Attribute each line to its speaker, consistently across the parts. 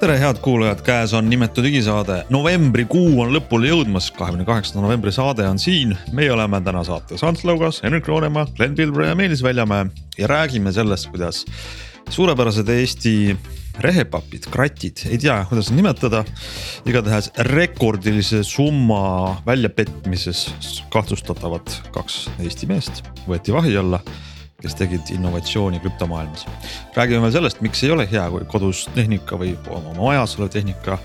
Speaker 1: tere, head kuulajad, käes on nimetu digisaade, novembrikuu on lõpule jõudmas, kahekümne kaheksanda novembri saade on siin. meie oleme täna saates Ants Lõugas, Henrik Roonemaa, Glen Pilvre ja Meelis Väljamäe. Ja räägime sellest, kuidas suurepärased Eesti rehepapid, kratid, ei tea, kuidas nimetada. igatahes rekordilise summa väljapetmises kahtlustatavad kaks Eesti meest. Võeti vahi alla kes tegid innovatsiooni krüptomaailmas. räägime veel sellest, miks ei ole hea, kui kodus tehnika või oma majas olev tehnika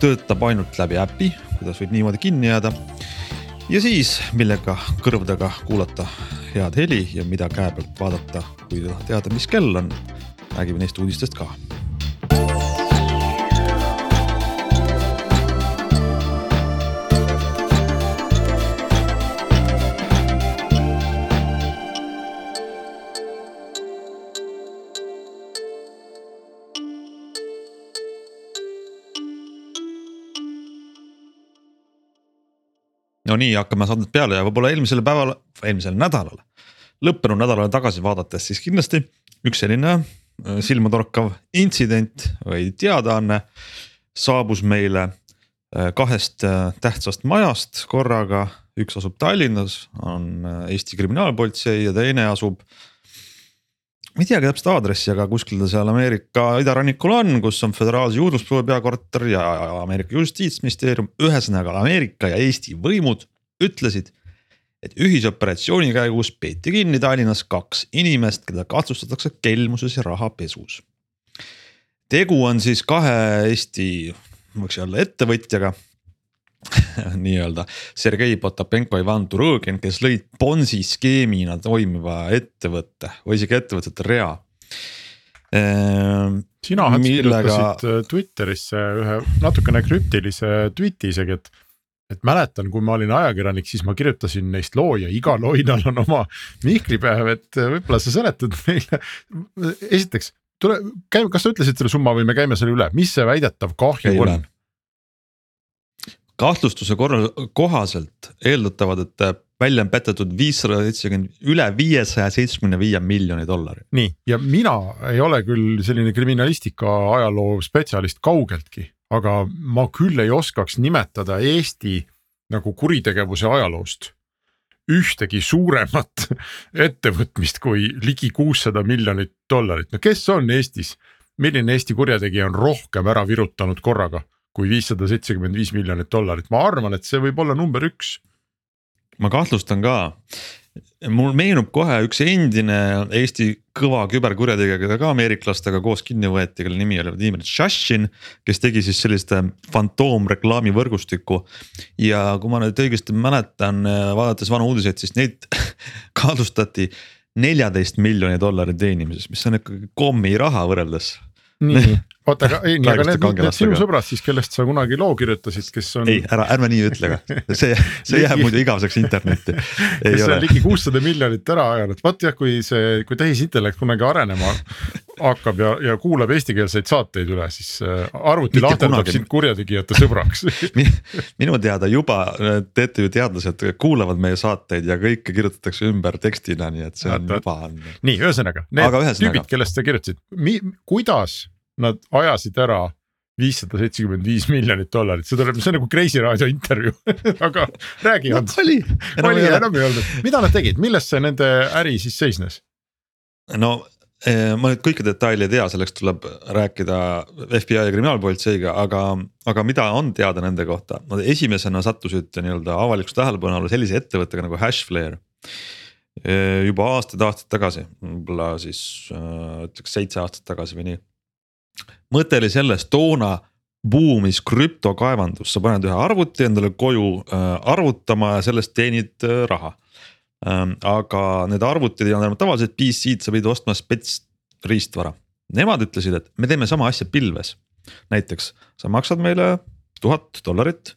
Speaker 1: töötab ainult läbi äpi, kuidas võib niimoodi kinni jääda. ja siis, millega kõrvadega kuulata head heli ja mida käe pealt vaadata, kui teada, mis kell on. räägime neist uudistest ka no nii, hakkame saadet peale ja võib-olla eelmisele päevale, eelmisele nädalale, lõppenud nädalale tagasi vaadates, siis kindlasti üks selline äh, silmatorkav intsident või teadaanne saabus meile äh, kahest äh, tähtsast majast korraga. üks asub Tallinnas, on Eesti Kriminaalpolitsei ja teine asub ma ei teagi täpset aadressi, aga kuskil ta seal Ameerika idarannikul on, kus on föderaalse juurdlusproove peakorter ja Ameerika justiitsministeerium, ühesõnaga Ameerika ja Eesti võimud ütlesid. et ühisoperatsiooni käigus peeti kinni Tallinnas kaks inimest, keda kahtlustatakse kelmuses ja rahapesus. tegu on siis kahe Eesti, võiks öelda ettevõtjaga nii-öelda Sergei Potapenko, Ivan Turõgin, kes lõid Bonsi skeemina toimiva ettevõtte või isegi ettevõtete rea
Speaker 2: ehm,. sina millega... kirjutasid äh, Twitterisse ühe natukene krüptilise tweet'i isegi, et. et mäletan, kui ma olin ajakirjanik, siis ma kirjutasin neist loo ja igal loinal on oma mihklipäev, et äh, võib-olla sa seletad meile. esiteks tule, käime, kas sa ütlesid selle summa või me käime selle üle, mis see väidetav kahju Käime. on?
Speaker 1: Kahtlustuse korral kohaselt eeldatavad, et välja on petetud viissada seitsekümmend, üle viiesaja seitsmekümne viie miljoni dollari.
Speaker 2: nii, ja mina ei ole küll selline kriminalistika ajaloo spetsialist kaugeltki, aga ma küll ei oskaks nimetada Eesti nagu kuritegevuse ajaloost ühtegi suuremat ettevõtmist kui ligi kuussada miljonit dollarit, no kes on Eestis, milline Eesti kurjategija on rohkem ära virutanud korraga kui viissada seitsekümmend viis miljonit dollarit, ma arvan, et see võib olla number üks.
Speaker 1: ma kahtlustan ka, mul meenub kohe üks endine Eesti kõva küberkurjategija, keda ka ameeriklastega koos kinni võeti, kelle nimi oli Vladimir Tšašin. kes tegi siis sellist äh, fantoomreklaami võrgustikku ja kui ma nüüd õigesti mäletan, äh, vaadates vanu uudiseid, siis neid kahtlustati neljateist miljoni dollari teenimises, mis on ikkagi kommiraha võrreldes
Speaker 2: nii, oota, aga ei, aga need, need sinu sõbrad siis, kellest sa kunagi loo kirjutasid, kes on.
Speaker 1: ei, ära, ärme nii ütle ka, see, see jääb muidu igaveseks internetti.
Speaker 2: kes on ligi kuussada miljonit ära ajanud, vot jah, kui see, kui tehisintellekt kunagi arenema hakkab ja, ja kuulab eestikeelseid saateid üle, siis äh, arvuti lahterdab sind kurjategijate sõbraks
Speaker 1: minu teada juba äh, TTÜ teadlased kuulavad meie saateid ja kõike kirjutatakse ümber tekstina, nii et see on juba on.
Speaker 2: nii, ühesõnaga, need ühesõnaga. tüübid, kellest sa kirjutasid, kuidas nad ajasid ära viissada seitsekümmend viis miljonit dollarit, see tuleb, see on nagu Kreisi raadio intervjuu aga räägi no,. oli, enam ei olnud, mida nad tegid, milles see nende äri siis seisnes?
Speaker 1: no ma nüüd kõiki detaile ei tea, selleks tuleb rääkida FBI ja kriminaalpolitseiga, aga, aga mida on teada nende kohta, nad esimesena sattusid nii-öelda avalikkuse tähelepanu alla sellise ettevõttega nagu Hashflare. Eh, juba aastaid-aastaid tagasi, võib-olla siis äh, ütleks seitse aastat tagasi või nii. Mõte oli selles, toona buumis krüptokaevandus, sa paned ühe arvuti endale koju äh, arvutama ja sellest teenid äh, raha. Aga need arvutid ei olnud enam tavalised PC-d, sa pidid ostma spets riistvara. Nemad ütlesid, et me teeme sama asja pilves. näiteks sa maksad meile tuhat dollarit,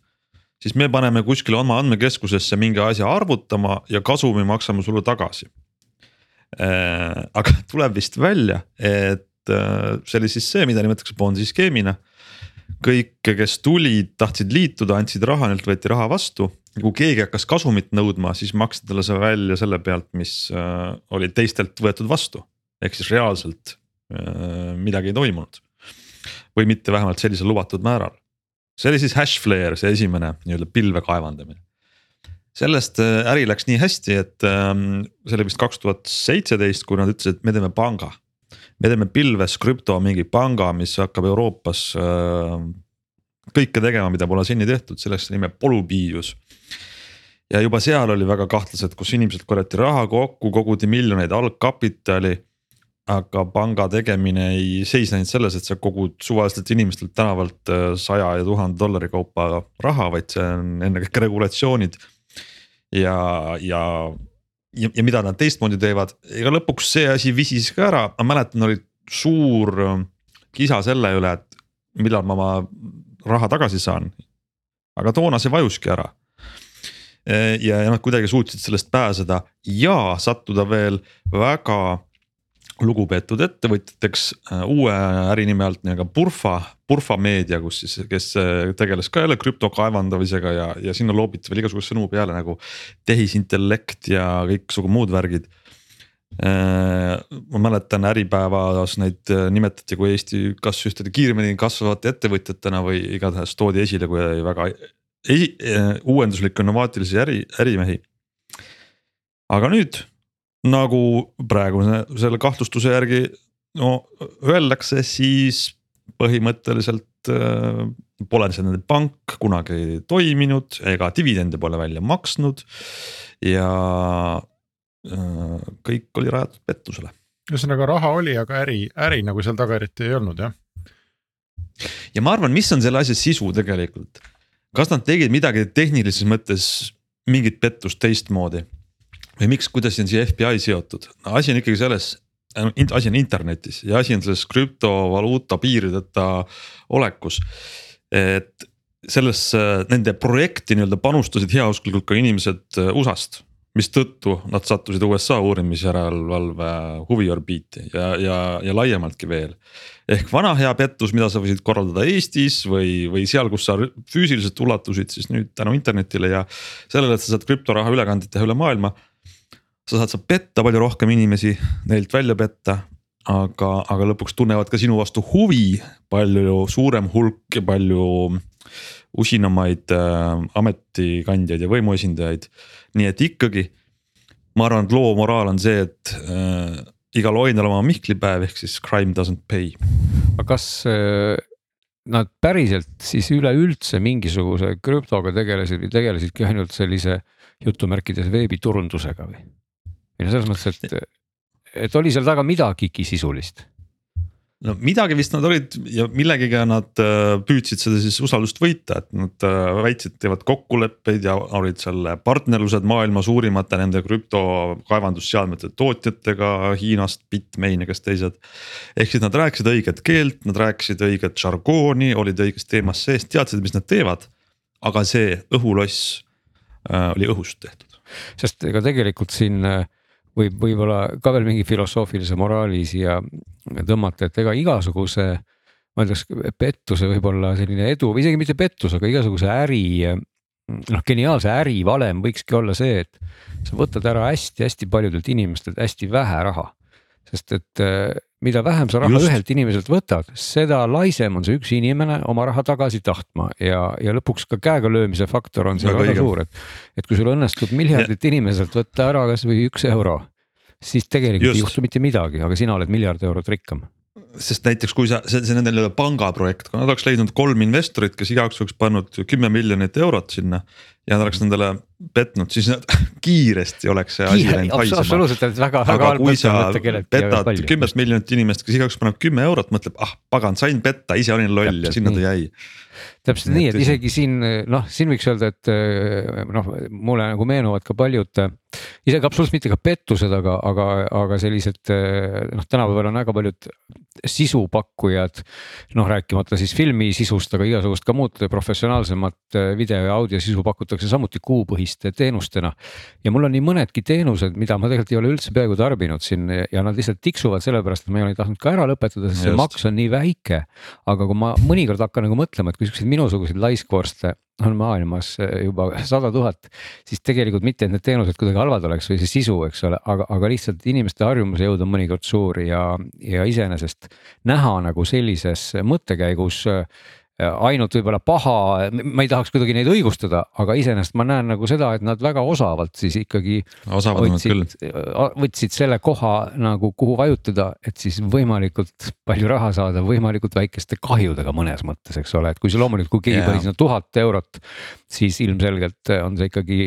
Speaker 1: siis me paneme kuskile oma andmekeskusesse mingi asja arvutama ja kasumi maksame sulle tagasi. aga tuleb vist välja, et see oli siis see, mida nimetatakse Bonzi skeemina kõik, kes tulid, tahtsid liituda, andsid raha, neilt võeti raha vastu. Kui keegi hakkas kasumit nõudma, siis maksti talle see välja selle pealt, mis äh, oli teistelt võetud vastu. ehk siis reaalselt äh, midagi ei toimunud. või mitte vähemalt sellisel lubatud määral. see oli siis Hashflare, see esimene nii-öelda pilve kaevandamine sellest äh, äri läks nii hästi, et ähm, see oli vist kaks tuhat seitseteist, kui nad ütlesid, et me teeme panga me teeme pilves krüpto mingi panga, mis hakkab Euroopas kõike tegema, mida pole seni tehtud, selleks nime Polubius. ja juba seal oli väga kahtlased, kus inimesed korjati raha kokku, koguti miljoneid algkapitali aga panga tegemine ei seisnenud selles, et sa kogud suvaliselt inimestelt tänavalt äh, saja ja tuhande dollari kaupa raha, vaid see on ennekõike regulatsioonid. ja, ja ja, ja mida nad teistmoodi teevad, ega lõpuks see asi visis ka ära, ma mäletan, oli suur äh, kisa selle üle, et millal ma oma raha tagasi saan. aga toona see vajuski ära. Ja, ja nad kuidagi suutsid sellest pääseda ja sattuda veel väga lugupeetud ettevõtjateks äh, uue ärinime alt nii-öelda Purfa, Purfa meedia, kus siis, kes äh, tegeles ka jälle krüpto kaevandamisega ja, ja sinna loobiti veel igasuguseid sõnu peale nagu. tehisintellekt ja kõiksugu muud värgid. Äh, ma mäletan Äripäevas neid nimetati kui Eesti kas ühtede kiiremini kasvavate ettevõtjatena või igatahes toodi esile kui väga esi, uuenduslikke innovaatilisi äri, ärimehi. aga nüüd nagu praeguse selle kahtlustuse järgi no öeldakse, siis põhimõtteliselt äh, pole see nende pank kunagi toiminud ega dividende pole välja maksnud. ja äh, kõik oli rajatud pettusele.
Speaker 2: ühesõnaga raha oli, aga äri, äri nagu seal taga eriti ei olnud jah.
Speaker 1: ja ma arvan, mis on selle asja sisu tegelikult, kas nad tegid midagi tehnilises mõttes mingit pettust teistmoodi või miks, kuidas on siia FBI seotud, asi on ikkagi selles, äh, asi on internetis ja asi on selles krüptovaluuta piirideta olekus. et sellesse, nende projekti nii-öelda panustasid heausklikult ka inimesed äh, USA-st mistõttu nad sattusid USA uurimisjärelevalve huviorbiiti ja, ja, ja laiemaltki veel. ehk vana hea pettus, mida sa võisid korraldada Eestis või, või seal, kus sa füüsiliselt ulatusid, siis nüüd tänu internetile ja sellele, et sa saad krüptoraha ülekandeid teha üle maailma sa saad sa petta palju rohkem inimesi, neilt välja petta. aga, aga lõpuks tunnevad ka sinu vastu huvi palju suurem hulk ja palju usinamaid äh, ametikandjaid ja võimuesindajaid. nii et ikkagi ma arvan, et loo moraal on see, et äh, igal oinal oma mihklipäev ehk siis crime doesn't pay.
Speaker 3: aga kas äh, nad päriselt siis üleüldse mingisuguse krüptoga tegelesid või tegelesidki ainult sellise jutumärkides veebiturundusega või? või no selles mõttes, et, et oli seal taga midagigi sisulist
Speaker 1: no midagi vist nad olid ja millegiga nad äh, püüdsid seda siis usaldust võita, et nad äh, väitsid, teevad kokkuleppeid ja olid seal partnerlused maailma suurimate nende krüptokaevandusseadmete tootjatega Hiinast, Bitmain ja kes teised. ehk siis nad rääkisid õiget keelt, nad rääkisid õiget žargooni, olid õiges teemas sees, teadsid, mis nad teevad. aga see õhuloss äh, oli õhust tehtud.
Speaker 3: sest ega tegelikult siin äh võib võib-olla ka veel mingi filosoofilise moraali siia tõmmata, et ega igasuguse ma ütleks pettuse võib-olla selline edu või isegi mitte pettus, aga igasuguse äri noh, geniaalse ärivalem võikski olla see, et sa võtad ära hästi-hästi paljudelt inimestelt hästi vähe raha. Sest et eh, mida vähem sa raha Just. ühelt inimeselt võtad, seda laisem on see üks inimene oma raha tagasi tahtma ja, ja lõpuks ka käega löömise faktor on seal väga, suur, et. et kui sul õnnestub miljardit ja. inimeselt võtta ära kasvõi üks euro, siis tegelikult Just. ei juhtu mitte midagi, aga sina oled miljard eurot rikkam
Speaker 1: sest näiteks kui sa, see, see nende nii-öelda pangaprojekt, kui nad oleks leidnud kolm investorit, kes igaüks oleks pannud kümme miljonit eurot sinna. Ja nad oleks nendele petnud, siis nad kiiresti oleks see asi läinud haisema.
Speaker 3: absoluutselt, et väga- väga halb mõte on võtta kelleltki ja
Speaker 1: petad kümmet miljonit inimest, kes igaüks paneb kümme eurot, mõtleb, ah pagan, sain petta, ise olin loll ja
Speaker 3: Täpselt
Speaker 1: sinna ta jäi.
Speaker 3: täpselt
Speaker 1: Nii et
Speaker 3: isegi siin noh, siin võiks öelda, et eh, noh, mulle nagu meenuvad ka paljud, isegi absoluutselt mitte ka pettused, aga, aga, aga sellised eh, noh, tänapäeval on väga paljud sisupakkujad. noh, rääkimata siis filmi sisust, aga igasugust ka muud professionaalsemat eh, video ja audio sisu pakutakse samuti kuupõhiste teenustena. ja mul on nii mõnedki teenused, mida ma tegelikult ei ole üldse peaaegu tarbinud siin ja nad lihtsalt tiksuvad sellepärast, et ma ei ole tahtnud ka ära lõpetada, sest see
Speaker 1: Just.
Speaker 3: maks on nii väike. aga kui ma mõnikord hakkan nagu mõtlema, et kui siukseid minusuguseid laiskvorste on maailmas juba sada tuhat, siis tegelikult mitte, et need teenused kuidagi halvad oleks või see sisu, eks ole, aga, aga lihtsalt inimeste harjumuse jõud on mõnikord suur ja, ja iseenesest näha nagu sellises mõttekäigus ainult võib-olla paha, ma ei tahaks kuidagi neid õigustada, aga iseenesest ma näen nagu seda, et nad väga osavalt siis ikkagi
Speaker 1: nad küll.
Speaker 3: võtsid, võtsid selle koha nagu kuhu vajutada, et siis võimalikult palju raha saada võimalikult väikeste kahjudega mõnes mõttes, eks ole, et kui see loomulikult, kui keegi
Speaker 1: Jaa.
Speaker 3: pani sinna tuhat eurot, siis ilmselgelt on see ikkagi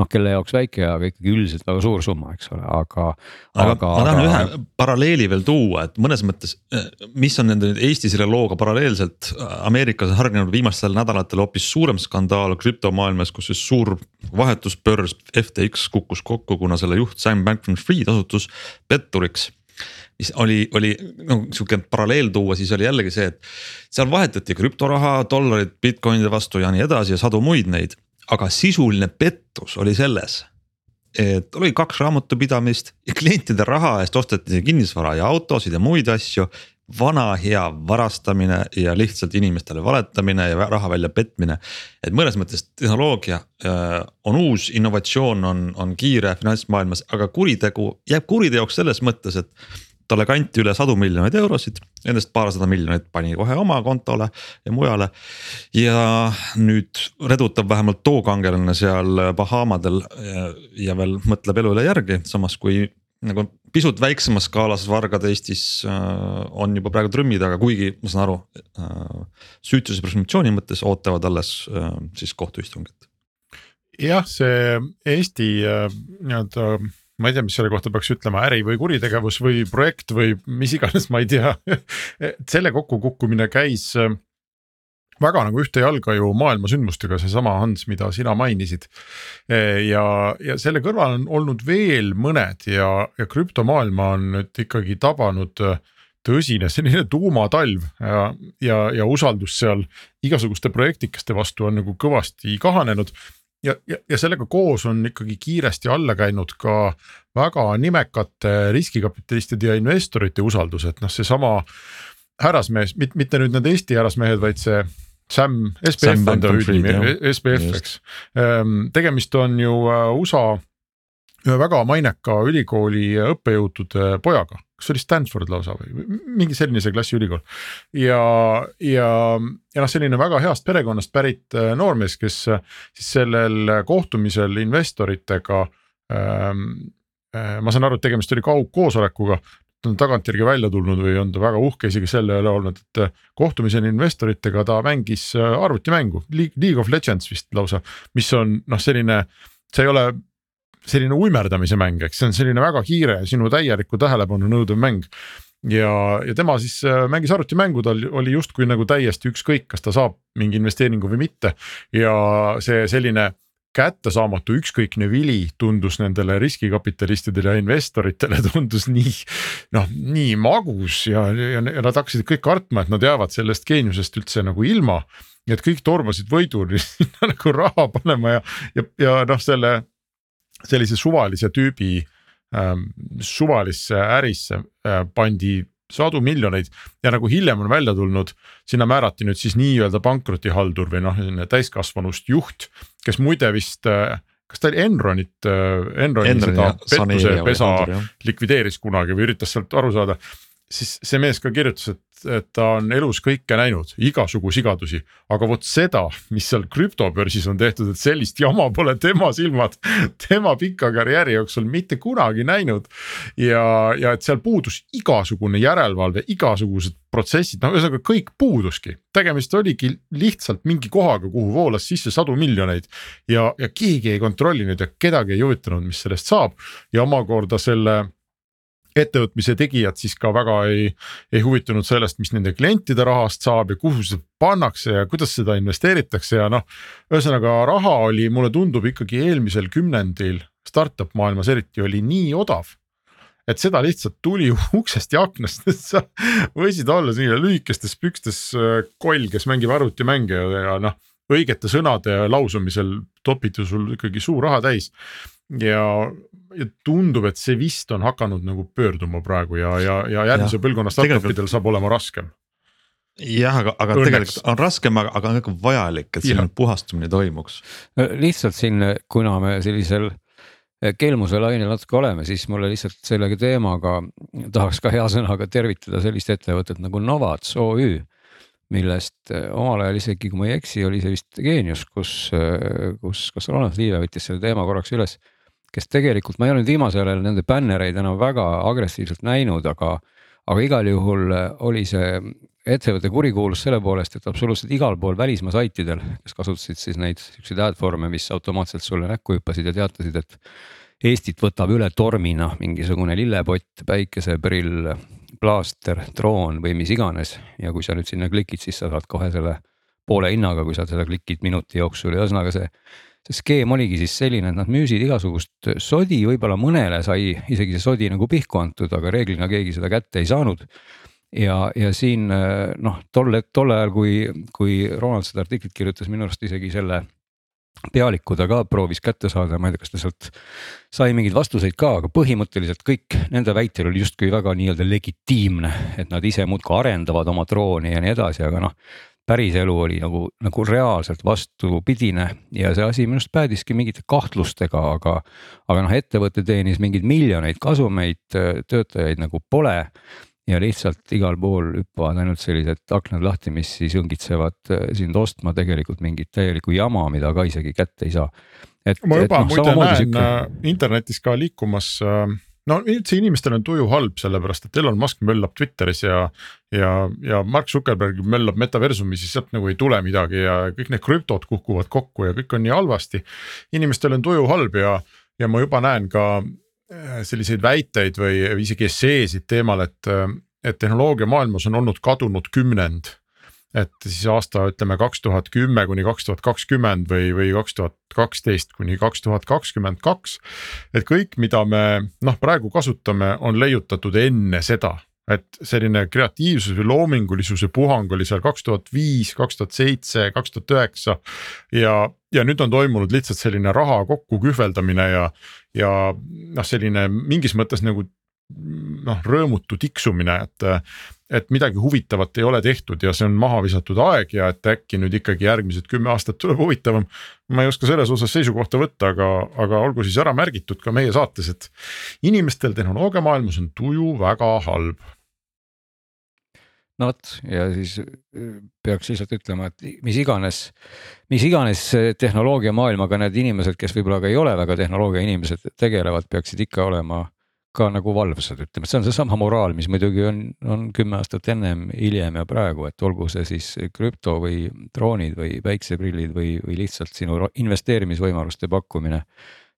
Speaker 3: noh, kelle jaoks väike, aga ikkagi üldiselt väga suur summa, eks ole, aga.
Speaker 1: aga ma tahan ühe paralleeli veel tuua, et mõnes mõttes, mis on nende Eesti selle looga paralleelselt Ameerikas on hargnenud viimastel nädalatel hoopis suurem skandaal krüptomaailmas, kus siis suur vahetusbörs FTX kukkus kokku, kuna selle juht Sam Bankman-Fried osutus petturiks mis oli, oli no sihuke paralleel tuua, siis oli jällegi see, et seal vahetati krüptoraha, dollarit Bitcoinide vastu ja nii edasi ja sadu muid neid, aga sisuline pettus oli selles et oli kaks raamatupidamist ja klientide raha eest osteti kinnisvara ja autosid ja muid asju. Vana hea varastamine ja lihtsalt inimestele valetamine ja raha välja petmine. et mõnes mõttes tehnoloogia äh, on uus, innovatsioon on, on kiire finantsmaailmas, aga kuritegu jääb kuriteoks selles mõttes, et talle kanti üle sadu miljoneid eurosid, nendest paarsada miljonit pani kohe oma kontole ja mujale. ja nüüd redutab vähemalt too kangelane seal Bahamadel ja, ja veel mõtleb elule järgi, samas kui nagu pisut väiksemas skaalas vargad Eestis äh, on juba praegu trümmi taga, kuigi ma saan aru äh,. süütuse presumptsiooni mõttes ootavad alles äh, siis kohtuistungit.
Speaker 2: jah, see Eesti nii-öelda ma ei tea, mis selle kohta peaks ütlema, äri või kuritegevus või projekt või mis iganes, ma ei tea. et selle kokkukukkumine käis väga nagu ühte jalga ju maailma sündmustega, seesama Hans, mida sina mainisid. ja, ja selle kõrval on olnud veel mõned ja, ja krüptomaailma on nüüd ikkagi tabanud äh, tõsine selline tuumatalv ja, ja, ja usaldus seal igasuguste projektikeste vastu on nagu kõvasti kahanenud ja, ja, ja sellega koos on ikkagi kiiresti alla käinud ka väga nimekate riskikapitalistide ja investorite usaldus, et noh, seesama härrasmees, mitte nüüd need Eesti härrasmehed, vaid see Sam, SBF on ta hüüdnimi SBF, eks. tegemist on ju äh, USA ühe väga maineka ülikooli õppejõudude pojaga, kas see oli Stanford lausa või mingi selline see klassiülikool. ja, ja, ja noh, selline väga heast perekonnast pärit äh, noormees, kes äh, siis sellel kohtumisel investoritega ähm,. ma saan aru, et tegemist oli kaugkoosolekuga, ta on tagantjärgi välja tulnud või on ta väga uhke isegi selle üle olnud, et äh, kohtumisel investoritega ta mängis äh, arvutimängu, League of Legends vist lausa, mis on noh, selline, see ei ole selline uimerdamise mäng, eks see on selline väga kiire, sinu täielikku tähelepanu nõudev mäng. ja, ja tema siis äh, mängis arvutimängu, tal oli justkui nagu täiesti ükskõik, kas ta saab mingi investeeringu või mitte ja see selline kättesaamatu ükskõikne vili tundus nendele riskikapitalistidele ja investoritele tundus nii noh, nii magus ja, ja, ja nad hakkasid kõik kartma, et nad jäävad sellest geeniusest üldse nagu ilma. nii et kõik tormasid võiduni sinna nagu raha panema ja, ja, ja noh, selle sellise suvalise tüübi ähm, suvalisse ärisse äh, pandi sadu miljoneid. Ja nagu hiljem on välja tulnud, sinna määrati nüüd siis nii-öelda pankrotihaldur või noh, selline täiskasvanust juht, kes muide vist äh, kas ta oli Enronit, Enroni seda pettuse pesa likvideeris kunagi või üritas sealt aru saada, siis see mees ka kirjutas, et et ta on elus kõike näinud, igasugu sigadusi, aga vot seda, mis seal krüptobörsis on tehtud, et sellist jama pole tema silmad tema pika karjääri jooksul mitte kunagi näinud. ja, ja et seal puudus igasugune järelevalve, igasugused protsessid, no ühesõnaga kõik puuduski, tegemist oligi lihtsalt mingi kohaga, kuhu voolas sisse sadu miljoneid. ja, ja keegi ei kontrollinud ja kedagi ei huvitanud, mis sellest saab ja omakorda selle ettevõtmise tegijad siis ka väga ei, ei huvitunud sellest, mis nende klientide rahast saab ja kuhu see pannakse ja kuidas seda investeeritakse ja noh. ühesõnaga raha oli, mulle tundub ikkagi eelmisel kümnendil startup maailmas eriti oli nii odav et seda lihtsalt tuli uksest ja aknast, et sa võisid olla selline lühikestes pükstes äh, koll, kes mängib arvutimänge ja, ja noh, õigete sõnade lausumisel topiti sul ikkagi suur raha täis. Ja ja tundub, et see vist on hakanud nagu pöörduma praegu ja, ja, ja järgmise ja, põlvkonna startup idel saab olema raskem.
Speaker 1: jah, aga, aga Õnneks. tegelikult on raskem, aga, aga on ikka vajalik, et selline puhastumine toimuks.
Speaker 3: lihtsalt siin, kuna me sellisel eh, kelmuse lainel natuke oleme, siis mulle lihtsalt selle teemaga tahaks ka hea sõnaga tervitada sellist ettevõtet nagu Novats OÜ millest eh, omal ajal isegi, kui ma ei eksi, oli see vist Geenius, kus, eh, kus, kas Ronald Liive võttis selle teema korraks üles kes tegelikult, ma ei ole nüüd viimasel ajal nende bännereid enam väga agressiivselt näinud, aga, aga igal juhul äh, oli see ettevõte kurikuulus selle poolest, et absoluutselt igal pool välismaa saitidel, kes kasutasid siis neid siukseid adform'e, mis automaatselt sulle näkku hüppasid ja teatasid, et Eestit võtab üle tormina mingisugune lillepott, päikeseprill, plaaster, droon või mis iganes. Ja kui sa nüüd sinna klikid, siis sa saad kohe selle poole hinnaga, kui sa seda klikid minuti jooksul. Ühesõnaga see see skeem oligi siis selline, et nad müüsid igasugust sodi, võib-olla mõnele sai isegi see sodi nagu pihku antud, aga reeglina keegi seda kätte ei saanud. ja, ja siin noh, tol, tol ajal, kui, kui Ronald seda artiklit kirjutas, minu arust isegi selle pealiku ta ka proovis kätte saada, ma ei tea, kas ta sealt sai mingeid vastuseid ka, aga põhimõtteliselt kõik nende väitel oli justkui väga nii-öelda legitiimne, et nad ise muudkui arendavad oma drooni ja nii edasi, aga noh päriselu oli nagu, nagu reaalselt vastupidine ja see asi minu arust päädiski mingite kahtlustega, aga. aga noh, ettevõte teenis mingeid miljoneid kasumeid, töötajaid nagu pole. ja lihtsalt igal pool hüppavad ainult sellised aknad lahti, mis siis õngitsevad äh, sind ostma tegelikult mingit täielikku jama, mida ka isegi kätte ei saa.
Speaker 2: et, ma juba no, muide näen siuke... Äh, internetis ka liikumas äh no üldse inimestel on tuju halb, sellepärast et Elon Musk möllab Twitteris ja, ja, ja Mark Zuckerberg möllab metaversumi, siis sealt nagu ei tule midagi ja kõik need krüptod kukuvad kokku ja kõik on nii halvasti. inimestel on tuju halb ja, ja ma juba näen ka äh, selliseid väiteid või isegi esseesid teemal, et, et tehnoloogiamaailmas on olnud kadunud kümnend et siis aasta ütleme kaks tuhat kümme kuni kaks tuhat kakskümmend või, või kaks tuhat kaksteist kuni kaks tuhat kakskümmend kaks. et kõik, mida me noh, praegu kasutame, on leiutatud enne seda, et selline kreatiivsus või loomingulisuse puhang oli seal kaks tuhat viis, kaks tuhat seitse, kaks tuhat üheksa. ja, ja nüüd on toimunud lihtsalt selline raha kokku kühveldamine ja, ja noh, selline mingis mõttes nagu noh, rõõmutu tiksumine, et, et midagi huvitavat ei ole tehtud ja see on maha visatud aeg ja et äkki nüüd ikkagi järgmised kümme aastat tuleb huvitavam. ma ei oska selles osas seisukohta võtta, aga, aga olgu siis ära märgitud ka meie saates, et inimestel tehnoloogiamaailmas on tuju väga halb
Speaker 3: no vot ja siis äh, peaks lihtsalt ütlema, et mis iganes, mis iganes tehnoloogiamaailmaga need inimesed, kes võib-olla ka ei ole väga tehnoloogia inimesed, tegelevad, peaksid ikka olema ka nagu valvsad, ütleme, see on seesama moraal, mis muidugi on, on kümme aastat ennem, hiljem ja praegu, et olgu see siis krüpto või droonid või päikseprillid või, või lihtsalt sinu investeerimisvõimaluste pakkumine.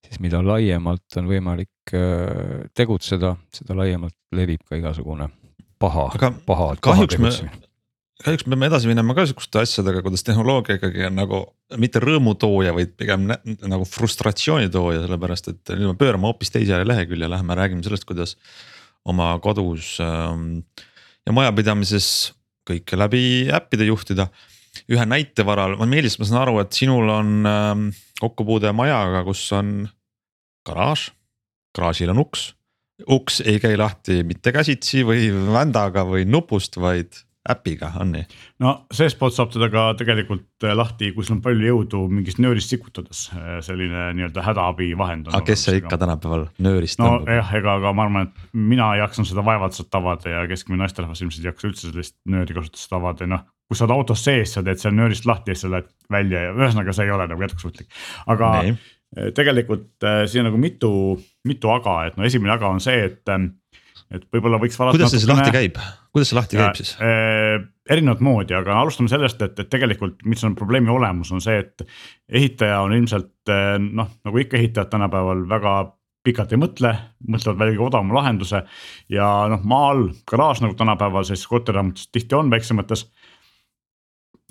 Speaker 3: siis mida laiemalt on võimalik äh, tegutseda, seda laiemalt levib ka igasugune paha, paha.
Speaker 1: kahjuks me kahjuks peame edasi minema ka sihukeste asjadega, kuidas tehnoloogia ikkagi on nagu mitte rõõmutooja, vaid pigem nagu frustratsiooni tooja, sellepärast et nüüd me pöörame hoopis teisele lehekülje, lähme räägime sellest, kuidas oma kodus ähm, ja majapidamises kõike läbi äppide juhtida. ühe näite varal, Meelis, ma saan aru, et sinul on ähm, kokkupuude majaga, kus on garaaž, garaažil on uks uks ei käi lahti mitte käsitsi või vändaga või nupust, vaid äpiga on nii?
Speaker 4: no seestpoolt saab teda ka tegelikult äh, lahti, kui sul on palju jõudu mingist nöörist sikutades, äh, selline nii-öelda hädaabivahend.
Speaker 1: aga kes see ikka tänapäeval nöörist
Speaker 4: no tõmbab? jah, ega aga ma arvan, et mina ei jaksanud seda vaevalt sealt avada ja keskmine naisterahvas ilmselt ei jaksa üldse sellist nööri kasutust avada ja noh. kui sa oled autos sees, sa teed seal nöörist lahti ja siis sa lähed välja ja ühesõnaga see ei ole nagu jätkusuutlik. aga nee. tegelikult siin on nagu mitu, mitu aga, et no esimene aga on see, et et võib-olla võiks.
Speaker 1: kuidas see siis lahti käib, kuidas see lahti käib siis
Speaker 4: äh,? erinevat moodi, aga alustame sellest, et, et tegelikult, mis on probleemi olemus, on see, et ehitaja on ilmselt äh, noh, nagu ikka ehitajad tänapäeval väga pikalt ei mõtle, mõtlevad välja kõige odavama lahenduse. ja noh, maa all garaaž nagu tänapäeval sellises korterielamutis tihti on väiksemates.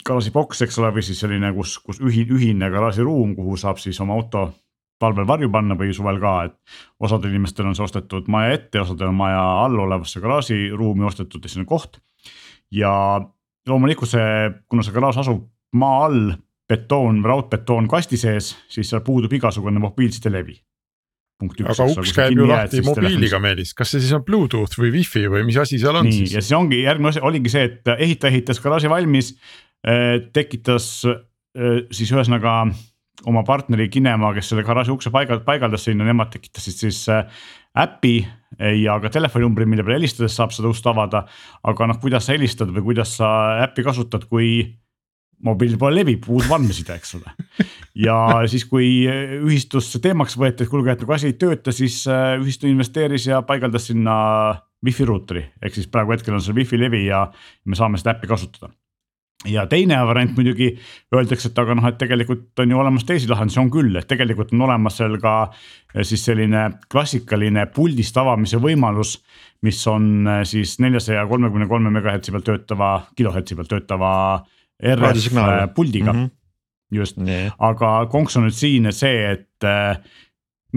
Speaker 4: garaažiboks, eks ole, või siis selline, kus, kus ühi-, ühine garaažiruum, kuhu saab siis oma auto talvel varju panna või suvel ka, et osadel inimestel on see ostetud maja ette, osadel on maja all olevasse garaažiruumi ostetud ja sinna koht. ja loomulikult see, kuna see garaaž asub maa all betoon, raudbetoonkasti sees, siis seal puudub igasugune mobiilsidelevi.
Speaker 2: aga uks käib ju lahti mobiiliga, Meelis, kas see siis on Bluetooth või wifi või mis asi seal on
Speaker 4: nii, siis? ja siis ongi järgmine asi oligi see, et ehitaja ehitas garaaži valmis, eh, tekitas eh, siis ühesõnaga oma partneri Kinema, kes selle garaaži ukse paigal, paigaldas sinna, nemad tekitasid siis äh, äpi ja ka telefoninumbri, mille peale helistades saab seda ust avada. aga noh, kuidas sa helistad või kuidas sa äppi kasutad, kui mobiil pole levib, puudub andmeside, eks ole. ja siis, kui ühistus teemaks võeti, et kuulge, et nagu asi ei tööta, siis äh, ühistu investeeris ja paigaldas sinna wifi ruuteri, ehk siis praegu hetkel on seal wifi levi ja me saame seda äppi kasutada ja teine variant muidugi öeldakse, et aga noh, et tegelikult on ju olemas teisi lahendusi, on küll, et tegelikult on olemas seal ka eh, siis selline klassikaline puldist avamise võimalus. mis on eh, siis neljasaja kolmekümne kolme megahertsi peal töötava, kilohertsi peal töötava RF puldiga mm. -hmm. just nee., aga konks on nüüd siin see, et eh,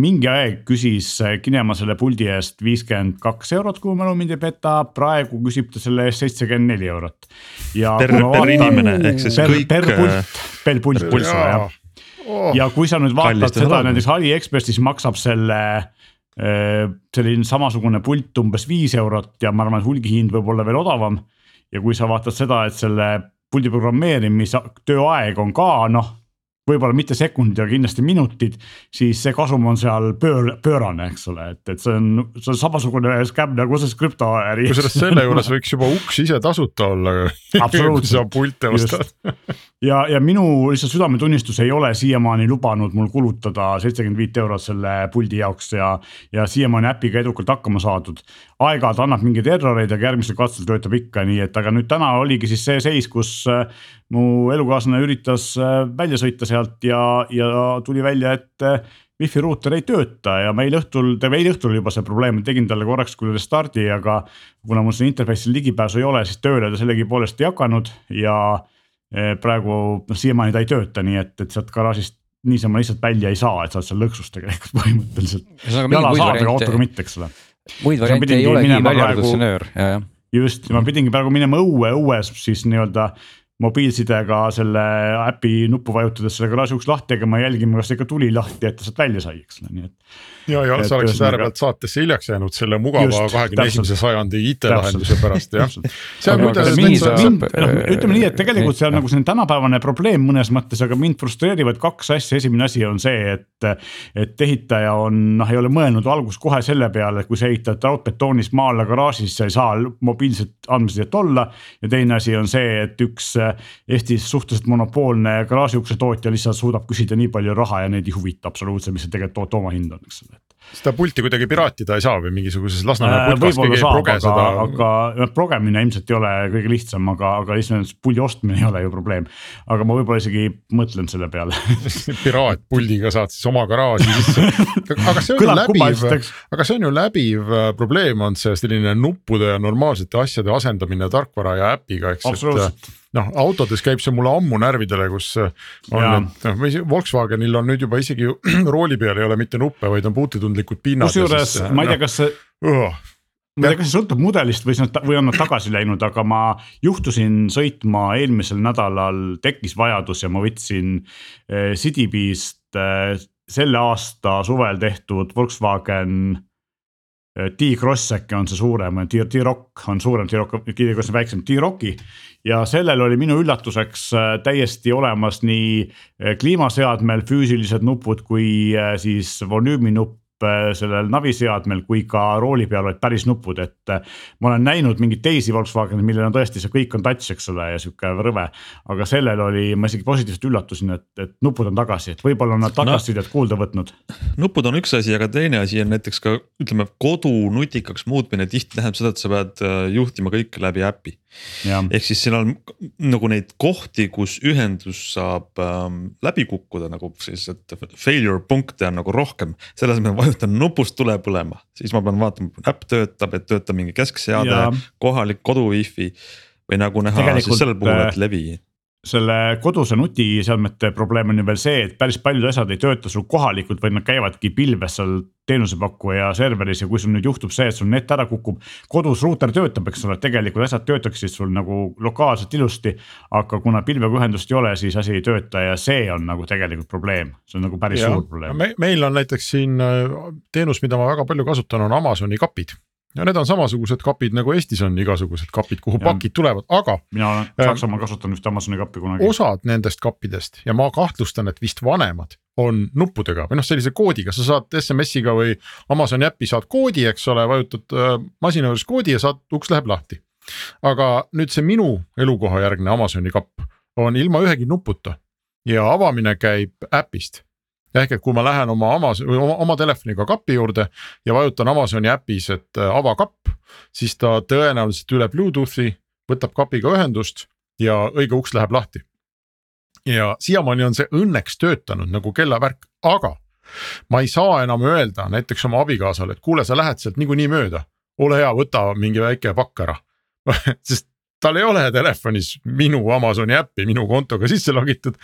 Speaker 4: mingi aeg küsis Kinema selle puldi eest viiskümmend kaks eurot, kui mu mälu mind ei peta, praegu küsib ta selle eest seitsekümmend neli eurot.
Speaker 1: per, per inimene ehk siis
Speaker 4: per,
Speaker 1: kõik.
Speaker 4: per pult, per pult, pult jah. Oh. ja kui sa nüüd vaatad seda näiteks Aliekspressis maksab selle äh, selline samasugune pult umbes viis eurot ja ma arvan, et hulgihind võib olla veel odavam. ja kui sa vaatad seda, et selle puldi programmeerimise tööaeg on ka noh võib-olla mitte sekundid, aga kindlasti minutid, siis see kasum on seal pöör, pöörane, eks ole, et, et see on, see on samasugune skäm nagu see krüptoäri.
Speaker 2: kusjuures selle juures võiks juba uks ise tasuta olla kui sa pilte ostad
Speaker 4: ja, ja minu lihtsalt südametunnistus ei ole siiamaani lubanud mul kulutada seitsekümmend viit eurot selle puldi jaoks ja, ja siiamaani äpiga edukalt hakkama saadud. aeg-ajalt annab mingeid erroreid, aga järgmisel katsel töötab ikka, nii et aga nüüd täna oligi siis see seis, kus mu elukaaslane üritas äh, välja sõita sealt ja, ja tuli välja, et äh, wifi ruuter ei tööta ja meil õhtul, eile õhtul juba see probleem, tegin talle korraks küll restardi, aga kuna mul siin interface'il ligipääsu ei ole, siis tööle ta sellegipoolest ei hakanud ja äh, praegu noh, siiamaani ta ei tööta, nii et, et sealt garaažist niisama lihtsalt välja ei saa, et sa oled seal lõksus tegelikult põhimõtteliselt. jala saad, aga autoga mitte, eks ole.
Speaker 3: muid variante ei olegi välja arvatud see nöör, ja,
Speaker 4: jah just, ma pidingi praegu minema õue, õues siis nii-öelda mobiilsidega selle äpi nuppu vajutades selle garaaži uks lahti tegema, jälgima, kas ikka tuli lahti, et ta sealt välja sai, eks ole, nii et.
Speaker 2: ja, ja sa oleksid äärepealt saatesse hiljaks jäänud selle mugava kahekümne esimese sajandi IT-lahenduse pärast jah.
Speaker 4: ütleme nii, et tegelikult see on nagu selline tänapäevane probleem mõnes mõttes, aga mind frustreerivad kaks asja, esimene asi on see, et. et ehitaja on noh, ei ole mõelnud alguses kohe selle peale, et kui sa ehitad raudbetoonis maa alla garaaži, siis sa ei saa mobiilset andmesidet olla. ja teine asi on see, et üks Eestis suhteliselt monopoolne garaažiukse tootja lihtsalt suudab küsida nii palju raha ja neid ei huvita absoluutselt, mis see tegelikult toote omahind on, eks ole
Speaker 2: seda pulti kuidagi piraatida ei saa või mingisuguses Lasnamäe äh, putkas keegi ei proge seda.
Speaker 4: aga noh, progemine ilmselt ei ole kõige lihtsam, aga, aga lihtsalt puldi ostmine ei ole ju probleem. aga ma võib-olla isegi mõtlen selle peale
Speaker 2: piraatpuldiga saad siis oma garaaži sisse. aga see on ju läbiv, aga see on ju läbiv äh, probleem on see selline nuppude ja normaalsete asjade asendamine tarkvara ja äpiga, eks.
Speaker 4: absoluutselt
Speaker 2: noh, autodes käib see mulle ammu närvidele, kus äh, on, et noh, Volkswagenil on nüüd juba isegi rooli peal ei ole mitte nuppe, vaid on puututundlikud pinnad.
Speaker 4: kusjuures ma ei tea, kas see uh, ma ei tea, kas see sõltub mudelist või, või on nad tagasi läinud, aga ma juhtusin sõitma eelmisel nädalal, tekkis vajadus ja ma võtsin eh, CityBee'st selle aasta suvel tehtud Volkswagen T-Cross äkki on see suurem, T-Rock on suurem, T-Rock, T-Cross on väiksem, T-Rocki. ja sellel oli minu üllatuseks äh, täiesti olemas nii äh, kliimaseadmel füüsilised nupud kui siis volüüminupp Äh, sellel naviseadmel kui ka rooli peal olid päris nupud, et äh, ma olen näinud mingeid teisi Volkswagen'e, millel on tõesti see kõik on touch, eks ole, ja sihuke rõve. aga sellel oli, ma isegi positiivselt üllatusin, et, et nupud on tagasi, et võib-olla on nad tagasisidet no, kuulda võtnud.
Speaker 1: nupud on üks asi, aga teine asi on näiteks ka ütleme kodu nutikaks muutmine tihti tähendab seda, et sa pead äh, juhtima kõike läbi äpi ehk siis siin on nagu neid kohti, kus ühendus saab ähm, läbi kukkuda nagu sellised failure punkte on nagu rohkem. selle asemel vajutan nupust tule põlema, siis ma pean vaatama, äpp töötab, et töötab mingi keskseade, kohalik kodu wifi. või nagu näha siis sellel puhul, et äh, levi
Speaker 4: selle koduse nutiseadmete probleem on ju veel see, et päris paljud asjad ei tööta sul kohalikult, vaid nad käivadki pilves seal teenusepakkuja serveris ja kui sul nüüd juhtub see, et sul net ära kukub. kodus ruuter töötab, eks ole, tegelikult asjad töötaksid sul nagu lokaalselt ilusti. aga kuna pilvega ühendust ei ole, siis asi ei tööta ja see on nagu tegelikult probleem, see on nagu päris ja, suur probleem
Speaker 2: me,. meil on näiteks siin äh, teenus, mida ma väga palju kasutan, on Amazoni kapid ja need on samasugused kapid nagu Eestis on igasugused kapid, kuhu ja. pakid tulevad, aga.
Speaker 4: mina olen äh, Saksamaal kasutanud ühte Amazoni kappi kunagi.
Speaker 2: osad nendest kappidest ja ma kahtlustan, et vist vanemad on nuppudega või noh, sellise koodiga, sa saad SMS-iga või Amazoni äppi saad koodi, eks ole, vajutad äh, masina juures koodi ja saad, uks läheb lahti. aga nüüd see minu elukohajärgne Amazoni kapp on ilma ühegi nuputa ja avamine käib äpist ehk et kui ma lähen oma Amazon või oma, oma telefoniga kapi juurde ja vajutan Amazoni äpis, et äh, ava kapp, siis ta tõenäoliselt üle Bluetoothi võtab kapiga ühendust ja õige uks läheb lahti. ja siiamaani on see õnneks töötanud nagu kellavärk, aga ma ei saa enam öelda näiteks oma abikaasale, et kuule, sa lähed sealt niikuinii mööda, ole hea, võta mingi väike pakk ära sest tal ei ole telefonis minu Amazoni äppi minu kontoga sisse logitud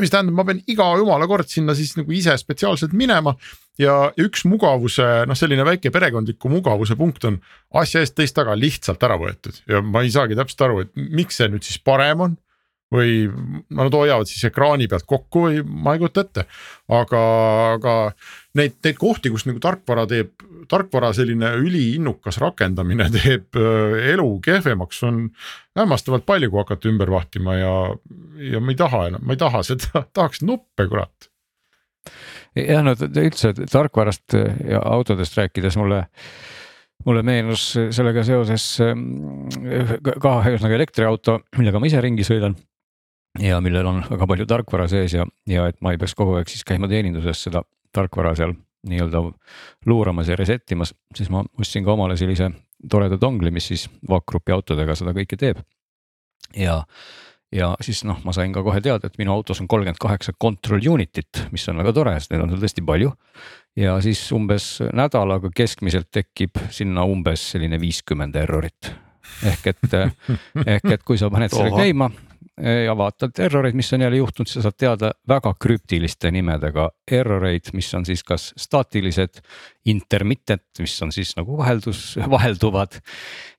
Speaker 2: mis tähendab, ma pean iga jumala kord sinna siis nagu ise spetsiaalselt minema. ja üks mugavuse, noh, selline väike perekondliku mugavuse punkt on asja eest teist taga lihtsalt ära võetud ja ma ei saagi täpselt aru, et miks see nüüd siis parem on või nad hoiavad siis ekraani pealt kokku või ma ei kujuta ette. aga, aga neid, neid kohti, kus nagu tarkvara teeb, tarkvara selline üliinnukas rakendamine teeb äh, elu kehvemaks, on hämmastavalt palju, kui hakata ümber vahtima ja, ja ma ei taha enam, ma ei taha seda, tahaks nuppe, kurat
Speaker 3: jah, no üldse tarkvarast ja autodest rääkides mulle mulle meenus sellega seoses ähm, ka ühesõnaga elektriauto, millega ma ise ringi sõidan ja millel on väga palju tarkvara sees ja, ja et ma ei peaks kogu aeg siis käima teeninduses seda tarkvara seal nii-öelda luuramas ja reset imas, siis ma ostsin ka omale sellise toreda dongli, mis siis vaakgrupi autodega seda kõike teeb. ja, ja siis noh, ma sain ka kohe teada, et minu autos on kolmkümmend kaheksa control unit'it, mis on väga tore, sest neid on seal tõesti palju. ja siis umbes nädalaga keskmiselt tekib sinna umbes selline viiskümmend errorit ehk et, ehk et kui sa paned selle käima ja vaatad erroreid, mis on jälle juhtunud, sa saad teada väga krüptiliste nimedega erroreid, mis on siis kas staatilised, intermittent, mis on siis nagu vaheldus, vahelduvad.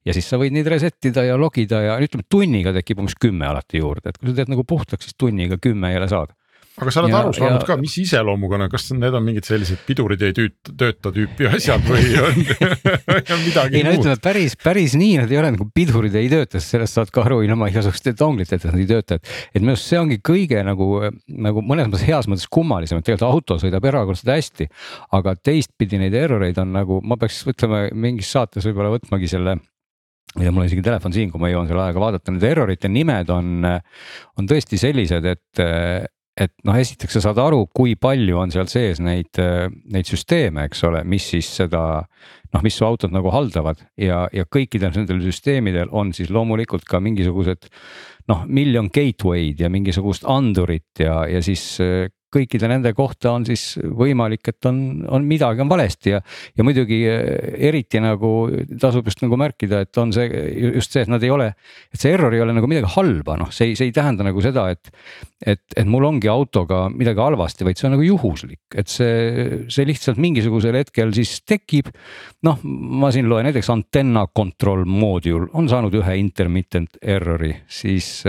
Speaker 3: ja siis sa võid neid reset ida ja logida ja ütleme tunniga tekib umbes kümme alati juurde, et kui sa teed nagu puhtaks, siis tunniga kümme jälle saad
Speaker 2: aga sa oled ja, aru saanud ja... ka, mis iseloomuga on, kas need on mingid sellised pidurid ei tüüt, tööta tüüpi asjad või on, on midagi
Speaker 3: ei no ütleme päris, päris nii nad ei ole nagu pidurid ei tööta, sest sellest saad ka aru ilma igasuguste dongliteta, et nad ei tööta, et. et minu arust see ongi kõige nagu, nagu mõnes mõttes heas mõttes kummalisem, et tegelikult auto sõidab erakordselt hästi. aga teistpidi neid erroreid on nagu, ma peaks ütlema mingis saates võib-olla võtmagi selle ja mul on isegi telefon siin, kui ma jõuan selle ajaga vaadata, need errorite nimed on, on tõesti sellised, et et noh, esiteks sa saad aru, kui palju on seal sees neid, neid süsteeme, eks ole, mis siis seda noh, mis su autod nagu haldavad. Ja, ja kõikidel nendel süsteemidel on siis loomulikult ka mingisugused noh, miljon gateway'd ja mingisugust andurit ja, ja siis kõikide nende kohta on siis võimalik, et on, on midagi on valesti ja. ja muidugi eh, eriti nagu tasub just nagu märkida, et on see just see, et nad ei ole, et see error ei ole nagu midagi halba, noh, see ei, see ei tähenda nagu seda, et. et, et mul ongi autoga midagi halvasti, vaid see on nagu juhuslik, et see, see lihtsalt mingisugusel hetkel siis tekib. noh, ma siin loen näiteks antenna control module on saanud ühe intermittent error'i, siis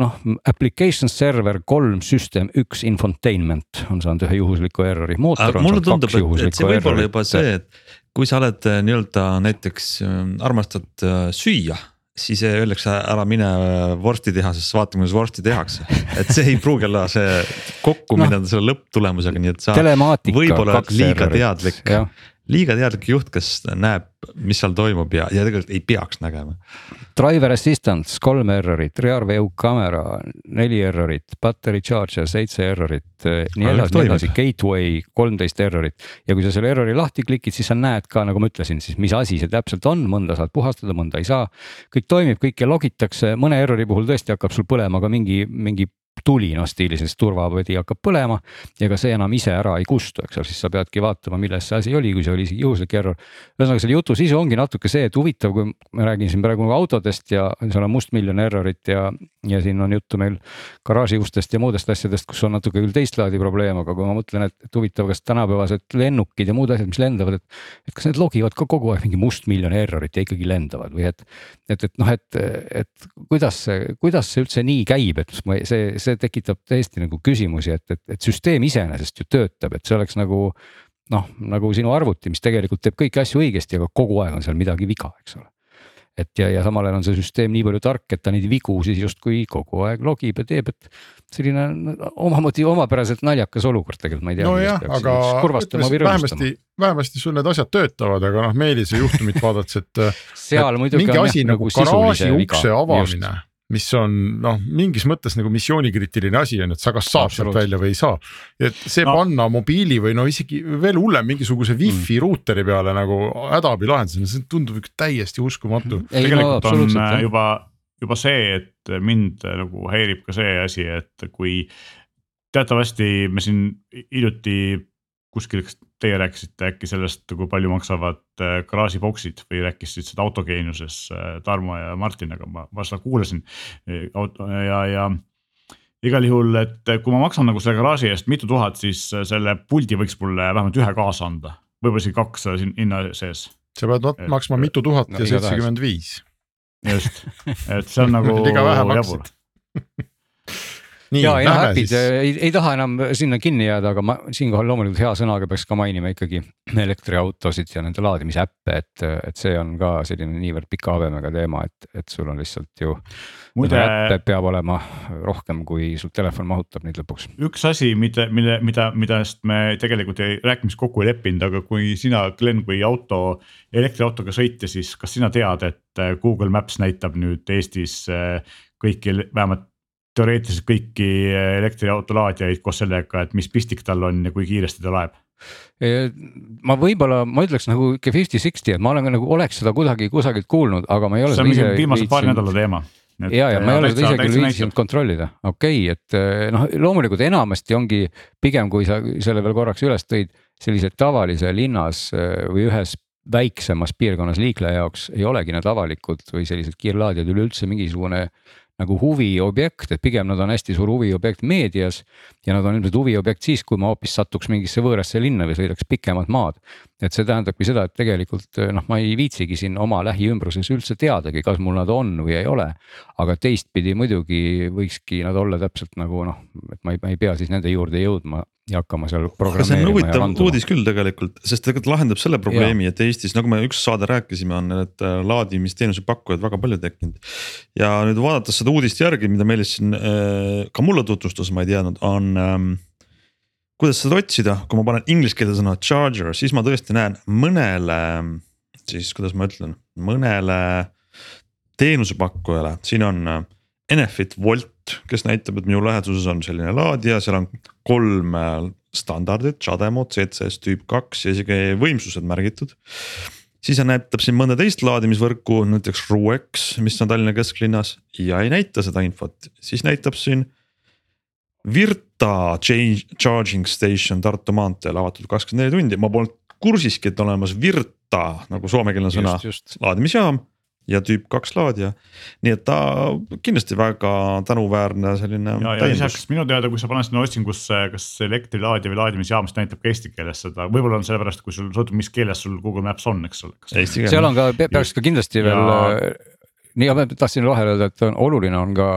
Speaker 3: noh, application server kolm, system üks, infotainment on saanud ühe juhusliku error'i,
Speaker 1: mulle tundub, et, et see võib olla juba see, et kui sa oled äh, nii-öelda näiteks äh, armastad äh, süüa siis öeldakse ära mine äh, vorstitehasesse, vaata kuidas vorsti tehakse, et see ei pruugi olla see kokku
Speaker 3: Noh.
Speaker 1: minna selle lõpptulemusega, nii et sa
Speaker 3: telemaatika.
Speaker 1: võib-olla oled liiga teadlik, liiga teadlik juht, kes näeb, mis seal toimub ja, ja tegelikult ei peaks nägema.
Speaker 3: driver assistance kolm errorit, rear view kaamera neli errorit, battery charger seitse errorit, nii
Speaker 1: Aga
Speaker 3: edasi, nii edasi, gateway kolmteist errorit. ja kui sa selle errori lahti klikid, siis sa näed ka, nagu ma ütlesin, siis mis asi see täpselt on, mõnda saad puhastada, mõnda ei saa. kõik toimib, kõike logitakse, mõne errori puhul tõesti hakkab sul põlema ka mingi, mingi tuli noh stiilises turvapõdi hakkab põlema ja ega see enam ise ära ei kustu, eks ole, siis sa peadki vaatama, milles see asi oli, kui see oli isegi juhuslik error. ühesõnaga selle jutu sisu ongi natuke see, et huvitav, kui ma räägin siin praegu autodest ja seal on mustmiljon errorit ja, ja siin on juttu meil garaaži ustest ja muudest asjadest, kus on natuke küll teist laadi probleem, aga kui ma mõtlen, et, et huvitav, kas tänapäevased lennukid ja muud asjad, mis lendavad, et. et kas need logivad ka kogu aeg mingi mustmiljon errorit ja ikkagi lendavad või et, et, et noh, et, et kuidas see, kuidas see üldse nii käib, et see, see tekitab täiesti nagu küsimusi, et, et, et süsteem iseenesest ju töötab, et see oleks nagu noh, nagu sinu arvuti, mis tegelikult teeb kõiki asju õigesti, aga kogu aeg on seal midagi viga, eks ole. et ja, ja samal ajal on see süsteem nii palju tark, et ta neid vigu siis justkui kogu aeg logib ja teeb, et selline no, omamoodi omapäraselt naljakas olukord tegelikult, ma ei tea. või rõõmustama
Speaker 2: vähemasti, vähemasti sul need asjad töötavad, aga noh, Meelise juhtumit vaadates, et
Speaker 3: seal
Speaker 2: et
Speaker 3: muidugi
Speaker 2: mingi
Speaker 3: on
Speaker 2: asi
Speaker 3: jah,
Speaker 2: nagu garaaži ukse avamine, mis on noh, mingis mõttes nagu missioonikriitiline asi on, et sa kas saad sealt välja või ei saa. et see
Speaker 4: No.
Speaker 2: panna mobiili või no isegi veel hullem mingisuguse wifi ruuteri peale nagu hädaabi lahendusena, see tundub ikka täiesti uskumatu.
Speaker 3: ei no
Speaker 4: tegelikult on
Speaker 3: jah.
Speaker 4: juba, juba see, et mind nagu häirib ka see asi, et kui teatavasti me siin hiljuti kuskil, kas teie rääkisite äkki sellest, kui palju maksavad äh, garaažiboksid või rääkisid seda autogeeniuses äh, Tarmo ja Martin, aga ma, ma seda kuulasin. Äh, ja, ja igal juhul, et kui ma maksan nagu selle garaaži eest mitu tuhat, siis selle puldi võiks mulle vähemalt ühe kaasa anda, võib-olla isegi kaks siin hinna sees.
Speaker 2: Sa pead
Speaker 4: Et-
Speaker 2: maksma mitu tuhat
Speaker 3: no
Speaker 2: ja seitsekümmend viis.
Speaker 4: just, et see on nagu jabur
Speaker 3: ja, ja äpid
Speaker 2: siis.
Speaker 3: ei, ei taha enam sinna kinni jääda, aga ma siinkohal loomulikult hea sõnaga peaks ka mainima ikkagi elektriautosid ja nende laadimisäppe, et, et see on ka selline niivõrd pika habemega teema, et, et sul on lihtsalt ju.
Speaker 4: muide,
Speaker 3: äppe peab olema rohkem, kui sul telefon mahutab neid lõpuks.
Speaker 4: üks asi, mida, mille, mida, millest me tegelikult ei rääkimis kokku ei leppinud, aga kui sina, Glen, kui auto, elektriautoga sõita, siis kas sina tead, et äh, Google Maps näitab nüüd Eestis äh, kõiki, vähemalt teoreetiliselt kõiki äh, elektriauto laadijaid koos sellega, et mis pistik tal on ja kui kiiresti ta laeb?
Speaker 3: ma võib-olla, ma ütleks nagu ikka fifty-sixty, et ma olen ka nagu oleks seda kuidagi kusagilt kuulnud, aga ma ei ole
Speaker 4: see on
Speaker 3: seda
Speaker 4: mingi
Speaker 3: ise
Speaker 4: viimase paari nädala teema.
Speaker 3: ja, ja ma ei ole seda ise küll viitsinud kontrollida, okei okay,, et eh, noh, loomulikult enamasti ongi pigem, kui sa selle veel korraks üles tõid, sellised tavalise linnas eh, või ühes väiksemas piirkonnas liikleja jaoks ei olegi need avalikud või sellised kiirlaadijad üleüldse mingisugune nagu huviobjekt, et pigem nad on hästi suur huviobjekt meedias ja nad on ilmselt huviobjekt siis, kui ma hoopis satuks mingisse võõrasse linna või sõidaks pikemat maad. et see tähendabki seda, et tegelikult noh, ma ei viitsigi siin oma lähiümbruses üldse teadagi, kas mul nad on või ei ole. aga teistpidi muidugi võikski nad olla täpselt nagu noh, et ma ei, ma ei pea siis nende juurde jõudma ja hakkama seal
Speaker 1: aga see on
Speaker 3: programmeerima
Speaker 1: huvitav uudis küll tegelikult, sest tegelikult lahendab selle probleemi, et Eestis, nagu me üks saade rääkisime, on need äh, laadimisteenuse pakkujad väga palju tekkinud. ja nüüd vaadates seda uudist järgi, mida Meelis siin äh, ka mulle tutvustas, ma ei teadnud, on ähm,. kuidas seda otsida, kui ma panen inglise keelde sõna charger, siis ma tõesti näen mõnele, siis kuidas ma ütlen, mõnele teenusepakkujale, siin on äh, Enefit Volt, kes näitab, et minu läheduses on selline laadija, seal on kolm äh, standardit, Chademo, CCS tüüp kaks ja isegi võimsused märgitud. siis on- näitab siin mõnda teist laadimisvõrku, näiteks Ruex, mis on Tallinna kesklinnas ja ei näita seda infot, siis näitab siin. Virta change, charging station Tartu maanteel avatud kakskümmend neli tundi, ma polnud kursiski, et olemas Virta nagu soomekeelne sõna laadimisjaam ja tüüp kaks laadija. nii et ta kindlasti väga tänuväärne selline
Speaker 4: ja, ja lisaks minu teada, kui sa paned sinna otsingusse, kas elektrilaadija või laadimisjaam, siis näitab ka eesti keeles seda, võib-olla on sellepärast, kui sul sõltub, mis keeles sul Google Maps on, eks ole.
Speaker 3: Seal on ka, peaks ka kindlasti
Speaker 4: Ja-
Speaker 3: veel äh, nii, ma tahtsin vahele öelda, et on oluline on ka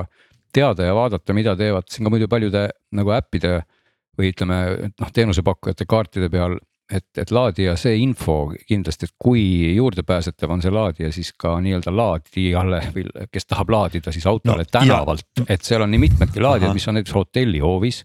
Speaker 3: teada ja vaadata, mida teevad siin ka muidu paljude nagu äppide või ütleme, noh teenusepakkujate kaartide peal. Et, et laadija see info kindlasti, et kui juurdepääsetav on see laadija, siis ka nii-öelda laadijale kes tahab laadida siis autole
Speaker 1: No,
Speaker 3: tänavalt, et seal on nii mitmedki laadijad, mis on näiteks hotellihoovis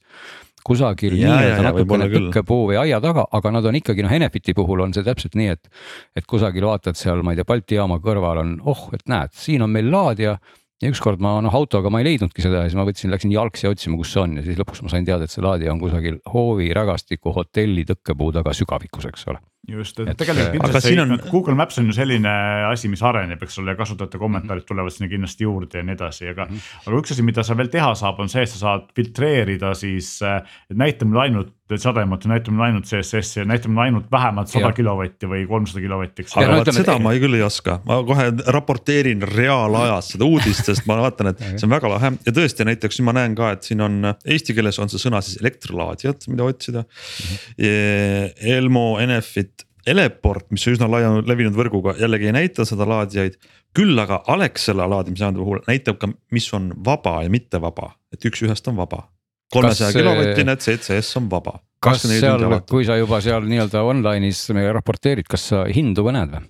Speaker 3: kusagil
Speaker 1: Ja, ja,
Speaker 3: nii-öelda natukene
Speaker 1: küll.
Speaker 3: tõkkepuu või aia taga, aga nad on ikkagi noh, Enefiti puhul on see täpselt nii, et. et kusagil vaatad seal, ma ei tea, Balti jaama kõrval on, oh, et näed, siin on meil laadija. Ja ükskord ma noh, autoga ma ei leidnudki seda ja siis ma võtsin, läksin jalgsi otsima, kus see on ja siis lõpuks ma sain teada, et see laadija on kusagil hoovi rägastiku hotelli tõkkepuu taga sügavikus, eks ole.
Speaker 4: Just, et tegelikult
Speaker 1: siin
Speaker 4: see,
Speaker 1: on-
Speaker 4: Google Maps on ju selline asi, mis areneb, eks ole, ja kasutajate kommentaarid tulevad sinna kindlasti juurde ja nii edasi, aga mm. -hmm. aga üks asi, mida sa veel teha saab, on see, et sa saad filtreerida siis, et näita mulle ainult sademat ja näita mulle ainult CSS-i ja näita mulle ainult vähemalt sada kilovatti või kolmsada kilovatti, eks
Speaker 1: aga
Speaker 3: ütleme,
Speaker 1: seda ma ei küll ei oska, ma kohe raporteerin reaalajas seda uudist, sest ma vaatan, et see on väga lahe ja tõesti näiteks nüüd ma näen ka, et siin on eesti keeles on see sõna siis elektrilaadijad, mida otsida mm. -hmm. Elmo, Enefit, Eleport, mis üsna laia levinud võrguga, jällegi ei näita seda laadijaid. küll aga Alexela laadimisjaamade puhul näitab ka, mis on vaba ja mitte vaba, et üks ühest on vaba. kolmesaja kilovatine CCS on vaba.
Speaker 3: kas
Speaker 1: 24
Speaker 3: seal kui sa juba seal nii-öelda online'is raporteerid, kas sa hindu ka näed või?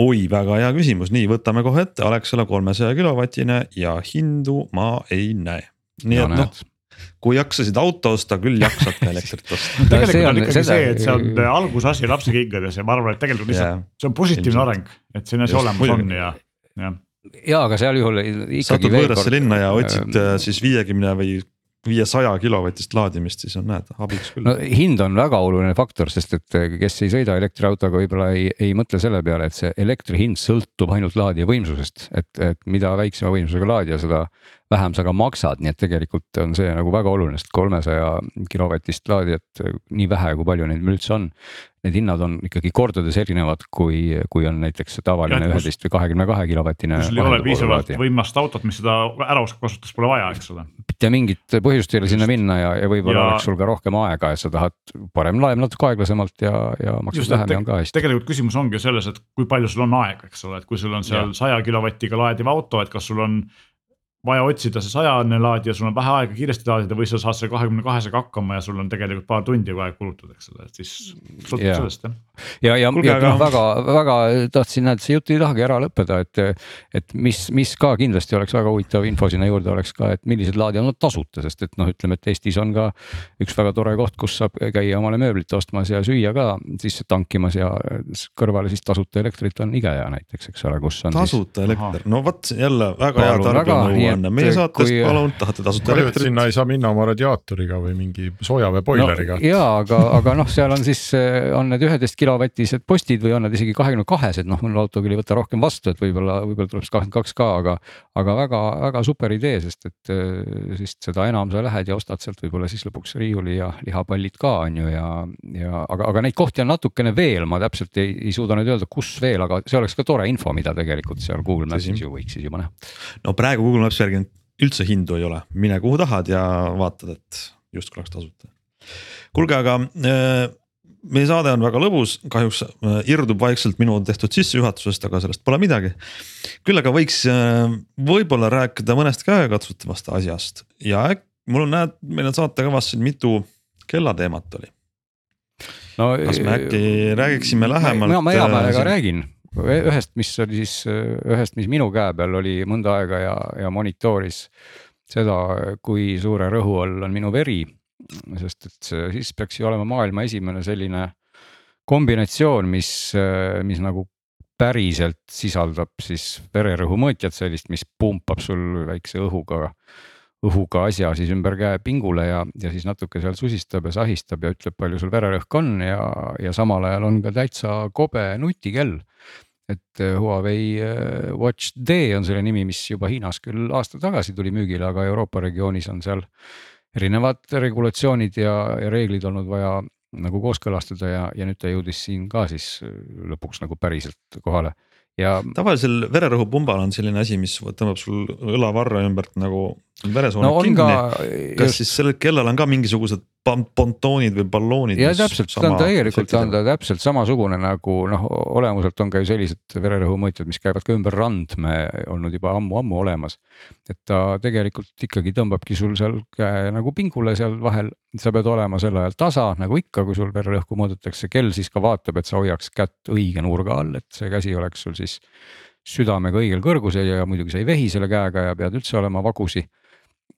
Speaker 1: oi, väga hea küsimus, nii võtame kohe ette, Alexela kolmesaja kilovatine ja hindu ma ei näe. nii
Speaker 3: No
Speaker 1: et noh kui jaksasid auto osta, küll jaksad ka elektrit osta.
Speaker 4: tegelikult
Speaker 3: see
Speaker 4: on,
Speaker 3: on-
Speaker 4: ikkagi
Speaker 3: seda-
Speaker 4: see, et see on algusasi lapsekingades ja ma arvan, et tegelikult lihtsalt
Speaker 1: Jaa.
Speaker 4: see on positiivne areng, et selline asi olemas on ja, ja.
Speaker 3: ja aga seal juhul ikkagi
Speaker 1: satud võõrasse
Speaker 3: kord-
Speaker 1: linna ja otsid
Speaker 3: ähm,
Speaker 1: äh, siis viiekümne või viiesaja kilovatist laadimist, siis on näed abiks küll
Speaker 3: no hind on väga oluline faktor, sest et eh, kes ei sõida elektriautoga, võib-olla ei, ei mõtle selle peale, et see elektri hind sõltub ainult laadija võimsusest, et, et mida väiksema võimsusega laadija, seda vähem sa ka maksad, nii et tegelikult on see nagu väga oluline, sest kolmesaja kilovatist laadijat, eh, nii vähe, kui palju neid meil üldse on. Need hinnad on ikkagi kordades erinevad, kui, kui on näiteks tavaline üheteist või kahekümne kahe kilovatine.
Speaker 4: kui sul ei ole piisavalt võimast autot, mis seda ära oskab kasutada, siis pole vaja, eks ole.
Speaker 3: mitte mingit põhjust ei ole sinna minna ja, ja võib-olla
Speaker 4: Ja-
Speaker 3: oleks sul ka rohkem aega, et sa tahad parem laeb natuke aeglasemalt ja, ja maksad vähem ja on ka hästi.
Speaker 4: tegelikult küsimus ongi selles, et kui palju sul on aega, eks ole, et kui sul on seal saja kilovatiga laadiv auto, et kas sul on vaja otsida see sajane laadija, sul on vähe aega kiiresti laadida või sa saad selle kahekümne kahesega hakkama ja sul on tegelikult paar tundi vaja kulutada, eks ole, et siis sõltub
Speaker 3: Jaa.
Speaker 4: sellest jah.
Speaker 3: ja, ja, ja
Speaker 1: aga-
Speaker 3: noh, väga, väga tahtsin näed, see jutt ei tahagi ära lõppeda, et, et mis, mis ka kindlasti oleks väga huvitav info sinna juurde oleks ka, et millised laadijad on tasuta, sest et noh, ütleme, et Eestis on ka üks väga tore koht, kus saab käia omale mööblit ostmas ja süüa ka sisse tankimas ja kõrvale siis tasuta elektrit on IKEA näiteks, eks ole, kus on siis
Speaker 1: tasuta elekter, no vot jälle väga hea
Speaker 3: Palun väga, nii et
Speaker 1: meie saatest,
Speaker 3: kui-
Speaker 1: palun, tahate tasuta elektrit?
Speaker 2: sinna ei saa minna oma radiaatoriga või mingi soojaveepoileriga
Speaker 3: no,. jaa, aga, aga noh, seal on siis, on need üheteist kilovatised postid või on need isegi kahekümne kahesed, noh mul auto küll ei võta rohkem vastu, et võib-olla, võib-olla tuleb see kakskümmend kaks ka, aga. aga väga-väga super idee, sest et äh, siis seda enam sa lähed ja ostad sealt võib-olla siis lõpuks riiuli ja lihapallid ka on ju ja, ja aga, aga neid kohti on natukene veel, ma täpselt ei, ei suuda nüüd öelda, kus veel, aga see oleks ka tore info, mida tegelikult seal Google Maps'is ju võiks siis juba näha.
Speaker 1: no praegu Google Maps'i järgi üldse hindu ei ole, mine kuhu tahad ja vaatad, et justkui oleks tasuta. kuulge, aga äh, meie saade on väga lõbus, kahjuks äh, irdub vaikselt minu tehtud sissejuhatusest, aga sellest pole midagi. küll aga võiks äh, võib-olla rääkida mõnest käegakatsutavast asjast. Ja äk- mul on, näed, meil on saatekavas siin mitu kellateemat oli.
Speaker 3: No
Speaker 1: kas me äkki räägiksime lähemalt, äh,
Speaker 3: meelega
Speaker 1: siin-
Speaker 3: räägin ühest, mis oli siis ühest, mis minu käe peal oli mõnda aega ja, ja monitooris seda, kui suure rõhu all on minu veri. sest et siis peaks ju olema maailma esimene selline kombinatsioon, mis, mis nagu päriselt sisaldab siis vererõhu mõõtjat, sellist, mis pumpab sul väikse õhuga õhuga asja siis ümber käe pingule ja, ja siis natuke seal susistab ja sahistab ja ütleb, palju sul vererõhk on ja, ja samal ajal on ka täitsa kobe nutikell. Et eh, Huawei eh, Watch D on selle nimi, mis juba Hiinas küll aasta tagasi tuli müügile, aga Euroopa regioonis on seal erinevad regulatsioonid ja, ja reeglid olnud vaja nagu kooskõlastada ja, ja nüüd ta jõudis siin ka siis eh, lõpuks nagu päriselt kohale. Ja
Speaker 1: tavalisel vererõhupumbal on selline asi, mis tõmbab sul õlavarre ümbert nagu veresooned
Speaker 3: no on
Speaker 1: kinni.
Speaker 3: ka
Speaker 1: kas just... siis sellel kellal on ka mingisugused pontoonid või balloonid.
Speaker 3: ja täpselt, ta on tegelikult, ta on ta täpselt samasugune nagu noh, olemuselt on ka ju sellised vererõhumõõtjad, mis käivad ka ümber randme olnud juba ammu-ammu olemas. et ta tegelikult ikkagi tõmbabki sul seal käe nagu pingule seal vahel, sa pead olema sel ajal tasa nagu ikka, kui sul vererõhku mõõdetakse, kell siis ka vaatab, et sa hoiaks kätt õige nurga all, et see käsi oleks sul siis südamega õigel kõrgusel ja muidugi sa ei vehi selle käega ja pead üldse olema vagusi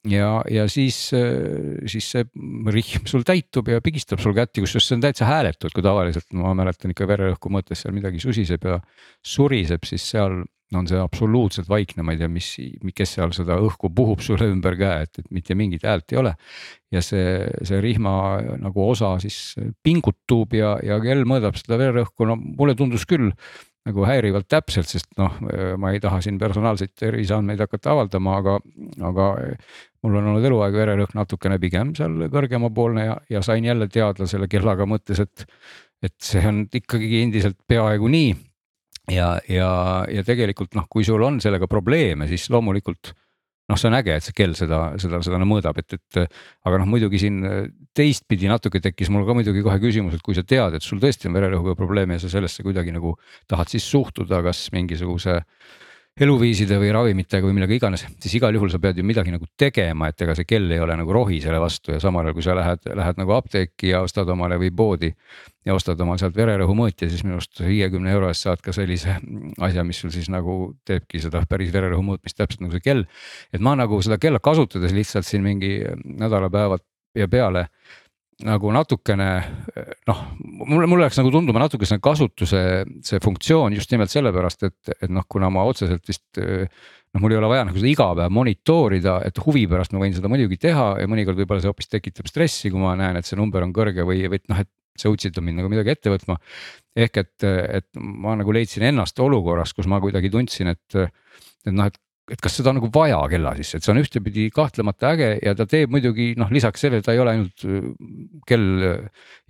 Speaker 3: ja, ja siis, siis see rihm sul täitub ja pigistab sul kätti, kusjuures see on täitsa hääletu, et kui tavaliselt ma mäletan ikka vererõhku mõttes seal midagi susiseb ja suriseb, siis seal on see absoluutselt vaikne, ma ei tea, mis, kes seal seda õhku puhub sulle ümber käe, et, et mitte mingit häält ei ole. ja see, see rihma nagu osa siis pingutub ja, ja kell mõõdab seda vererõhku, no mulle tundus küll nagu häirivalt täpselt, sest noh, ma ei taha siin personaalseid terviseandmeid hakata avaldama, aga, aga mul on olnud eluaeg vererõhk natukene pigem seal kõrgemapoolne ja, ja sain jälle teada selle kellaga mõttes, et, et see on ikkagi endiselt peaaegu nii. ja, ja, ja tegelikult noh, kui sul on sellega probleeme, siis loomulikult noh, see on äge, et see kell seda, seda, seda mõõdab, et, et aga noh, muidugi siin teistpidi natuke tekkis mul ka muidugi kohe küsimus, et kui sa tead, et sul tõesti on vererõhuga probleeme ja sa sellesse kuidagi nagu tahad siis suhtuda, kas mingisuguse eluviiside või ravimitega või millega iganes, siis igal juhul sa pead ju midagi nagu tegema, et ega see kell ei ole nagu rohi selle vastu ja samal ajal, kui sa lähed, lähed nagu apteeki ja ostad omale või poodi. ja ostad omale sealt vererõhumõõtja, siis minu arust viiekümne euro eest saad ka sellise asja, mis sul siis nagu teebki seda päris vererõhu mõõtmist täpselt nagu see kell. et ma nagu seda kella kasutades lihtsalt siin mingi nädalapäevad ja peale nagu natukene noh, mulle, mulle läks nagu tunduma natuke see kasutuse, see funktsioon just nimelt sellepärast, et, et noh, kuna ma otseselt vist noh, mul ei ole vaja nagu seda iga päev monitoorida, et huvi pärast ma võin seda muidugi teha ja mõnikord võib-olla see hoopis tekitab stressi, kui ma näen, et see number on kõrge või, või noh, et see utsitab mind nagu midagi ette võtma. ehk et, et ma nagu leidsin ennast olukorras, kus ma kuidagi tundsin, et, et noh, et et kas seda on nagu vaja kella sisse, et see on ühtepidi kahtlemata äge ja ta teeb muidugi noh, lisaks sellele ta ei ole ainult äh, kell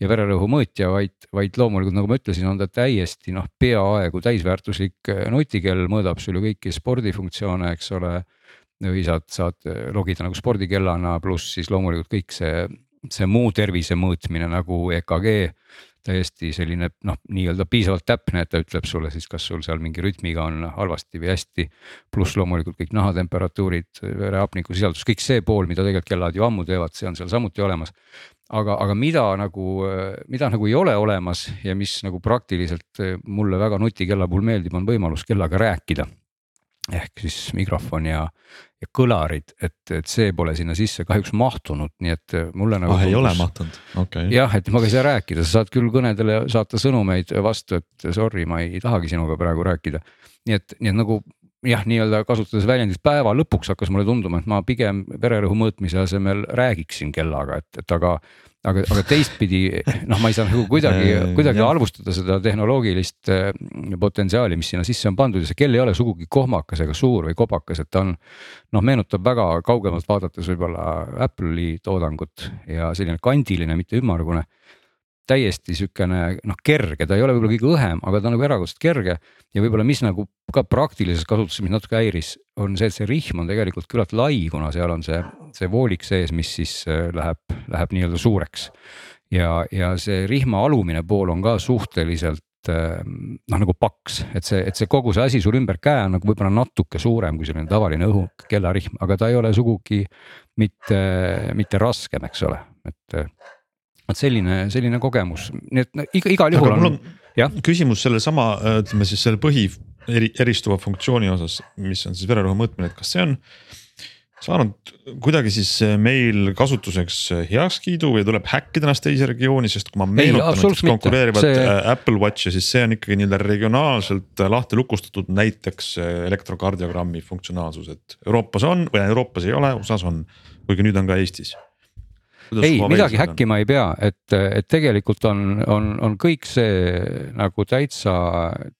Speaker 3: ja vererõhu mõõtja, vaid, vaid loomulikult nagu ma ütlesin, on ta täiesti noh, peaaegu täisväärtuslik äh, nutikell, mõõdab sul ju kõiki spordifunktsioone, eks ole. või saad, saad logida nagu spordikellana, pluss siis loomulikult kõik see, see muu tervise mõõtmine nagu EKG täiesti selline noh, nii-öelda piisavalt täpne, et ta ütleb sulle siis, kas sul seal mingi rütmiga on halvasti või hästi. pluss loomulikult kõik nahatemperatuurid, verehapniku sisaldus, kõik see pool, mida tegelikult kellad ju ammu teevad, see on seal samuti olemas. aga, aga mida nagu, mida nagu ei ole olemas ja mis nagu praktiliselt mulle väga nutikella puhul meeldib, on võimalus kellaga rääkida ehk siis mikrofon ja, ja kõlarid, et, et see pole sinna sisse kahjuks mahtunud, nii et mulle nagu.
Speaker 1: ah, ei ole mahtunud, okei okay..
Speaker 3: jah, et ma ei saa rääkida, sa saad küll kõnedele saata sõnumeid vastu, et sorry, ma ei tahagi sinuga praegu rääkida. nii et, nii et nagu jah, nii-öelda kasutades väljendit päeva lõpuks hakkas mulle tunduma, et ma pigem vererõhu mõõtmise asemel räägiksin kellaga, et, et aga aga, aga teistpidi noh, ma ei saa nagu kuidagi, kuidagi arvustada seda tehnoloogilist äh, potentsiaali, mis sinna sisse on pandud ja see kell ei ole sugugi kohmakas ega suur või kobakas, et ta on. noh, meenutab väga kaugemalt vaadates võib-olla Apple'i toodangut ja selline kandiline, mitte ümmargune täiesti sihukene noh, kerge, ta ei ole võib-olla kõige õhem, aga ta on nagu erakordselt kerge. ja võib-olla, mis nagu ka praktilises kasutuses mind natuke häiris, on see, et see rihm on tegelikult küllalt lai, kuna seal on see, see voolik sees, mis siis äh, läheb, läheb nii-öelda suureks. ja, ja see rihma alumine pool on ka suhteliselt äh, noh, nagu paks, et see, et see kogu see asi sul ümber käe on nagu võib-olla natuke suurem kui selline tavaline õhu kellarihm, aga ta ei ole sugugi mitte, mitte raskem, eks ole, et vot selline, selline kogemus, nii et iga, igal juhul
Speaker 1: on, on. küsimus sellesama, ütleme siis selle põhi eri, eristuva funktsiooni osas, mis on siis vererõhu mõõtmine, et kas see on saanud kuidagi siis meil kasutuseks heakskiidu või tuleb häkkida ennast teise regiooni, sest kui ma meenutan näiteks konkureerivat see... Äh, Apple Watch'i, siis see on ikkagi nii-öelda regionaalselt lahti lukustatud näiteks elektrokardiogrammi funktsionaalsus, et Euroopas on või Euroopas ei ole, USA-s on, kuigi nüüd on ka Eestis
Speaker 3: ei, midagi häkkima ei pea, et, et tegelikult on, on, on kõik see nagu täitsa,